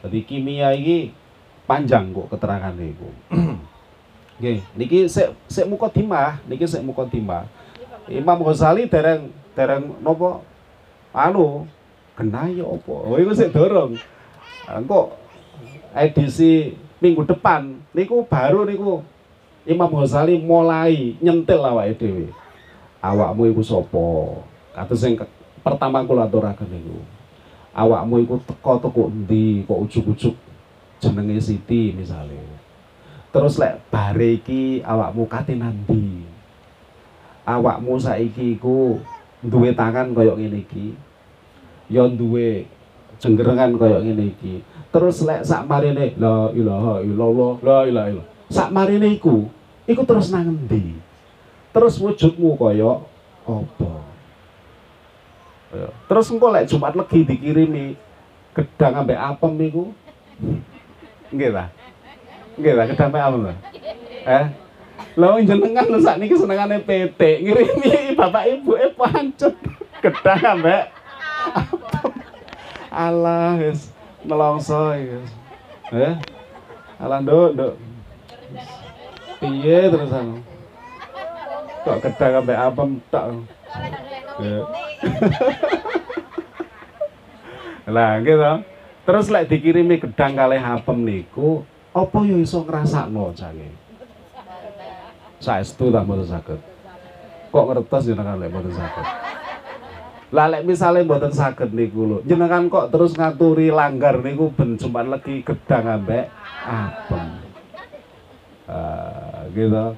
jadi kimia iki panjang kok keterangan iku. Nggih, niki sik sik mukadimah, niki sik mukadimah. Imam Ghazali dereng dereng nopo? Anu genah ya apa? Oh iku sik dorong. Engko edisi minggu depan niku baru niku Imam Ghazali mulai nyentil awake dhewe. Awakmu iku sapa? Kados sing pertama kula aturaken niku. Awakmu iku teko teko endi kok ujug-ujug jenenge Siti misalnya. Terus lek bare iki awakmu kate nandi? Awakmu saiki iku duwe tangan kaya ngene iki. Ya duwe jenggerengan kaya ngene iki. Terus lek sak marine la ilaha illallah la ilaha illallah. Sak marine iku iku terus nang endi terus wujudmu kaya apa? Terus engko lek Jumat legi dikirimi gedang ambek apem iku? Nggih ta? Nggih ta gedang ambek apem ta? Eh? Lho jenengan lho sakniki senengane PT ngirimi bapak ibu e pancut gedang ambek apem. Allah wis nelongso ya. Eh? Alah nduk, nduk. Piye terusan? Kok kedang sampai apem tak. Ya. Lah gitu. Terus lek dikirimi gedang kalih apem niku, apa yo iso ngrasakno jange? Saestu tak mboten saged. Kok ngertos jenengan lek mboten saged? Lah lek misale mboten saged niku lho, jenengan kok terus ngaturi langgar niku ben cuma lagi gedang ambek apem. Ah, gitu.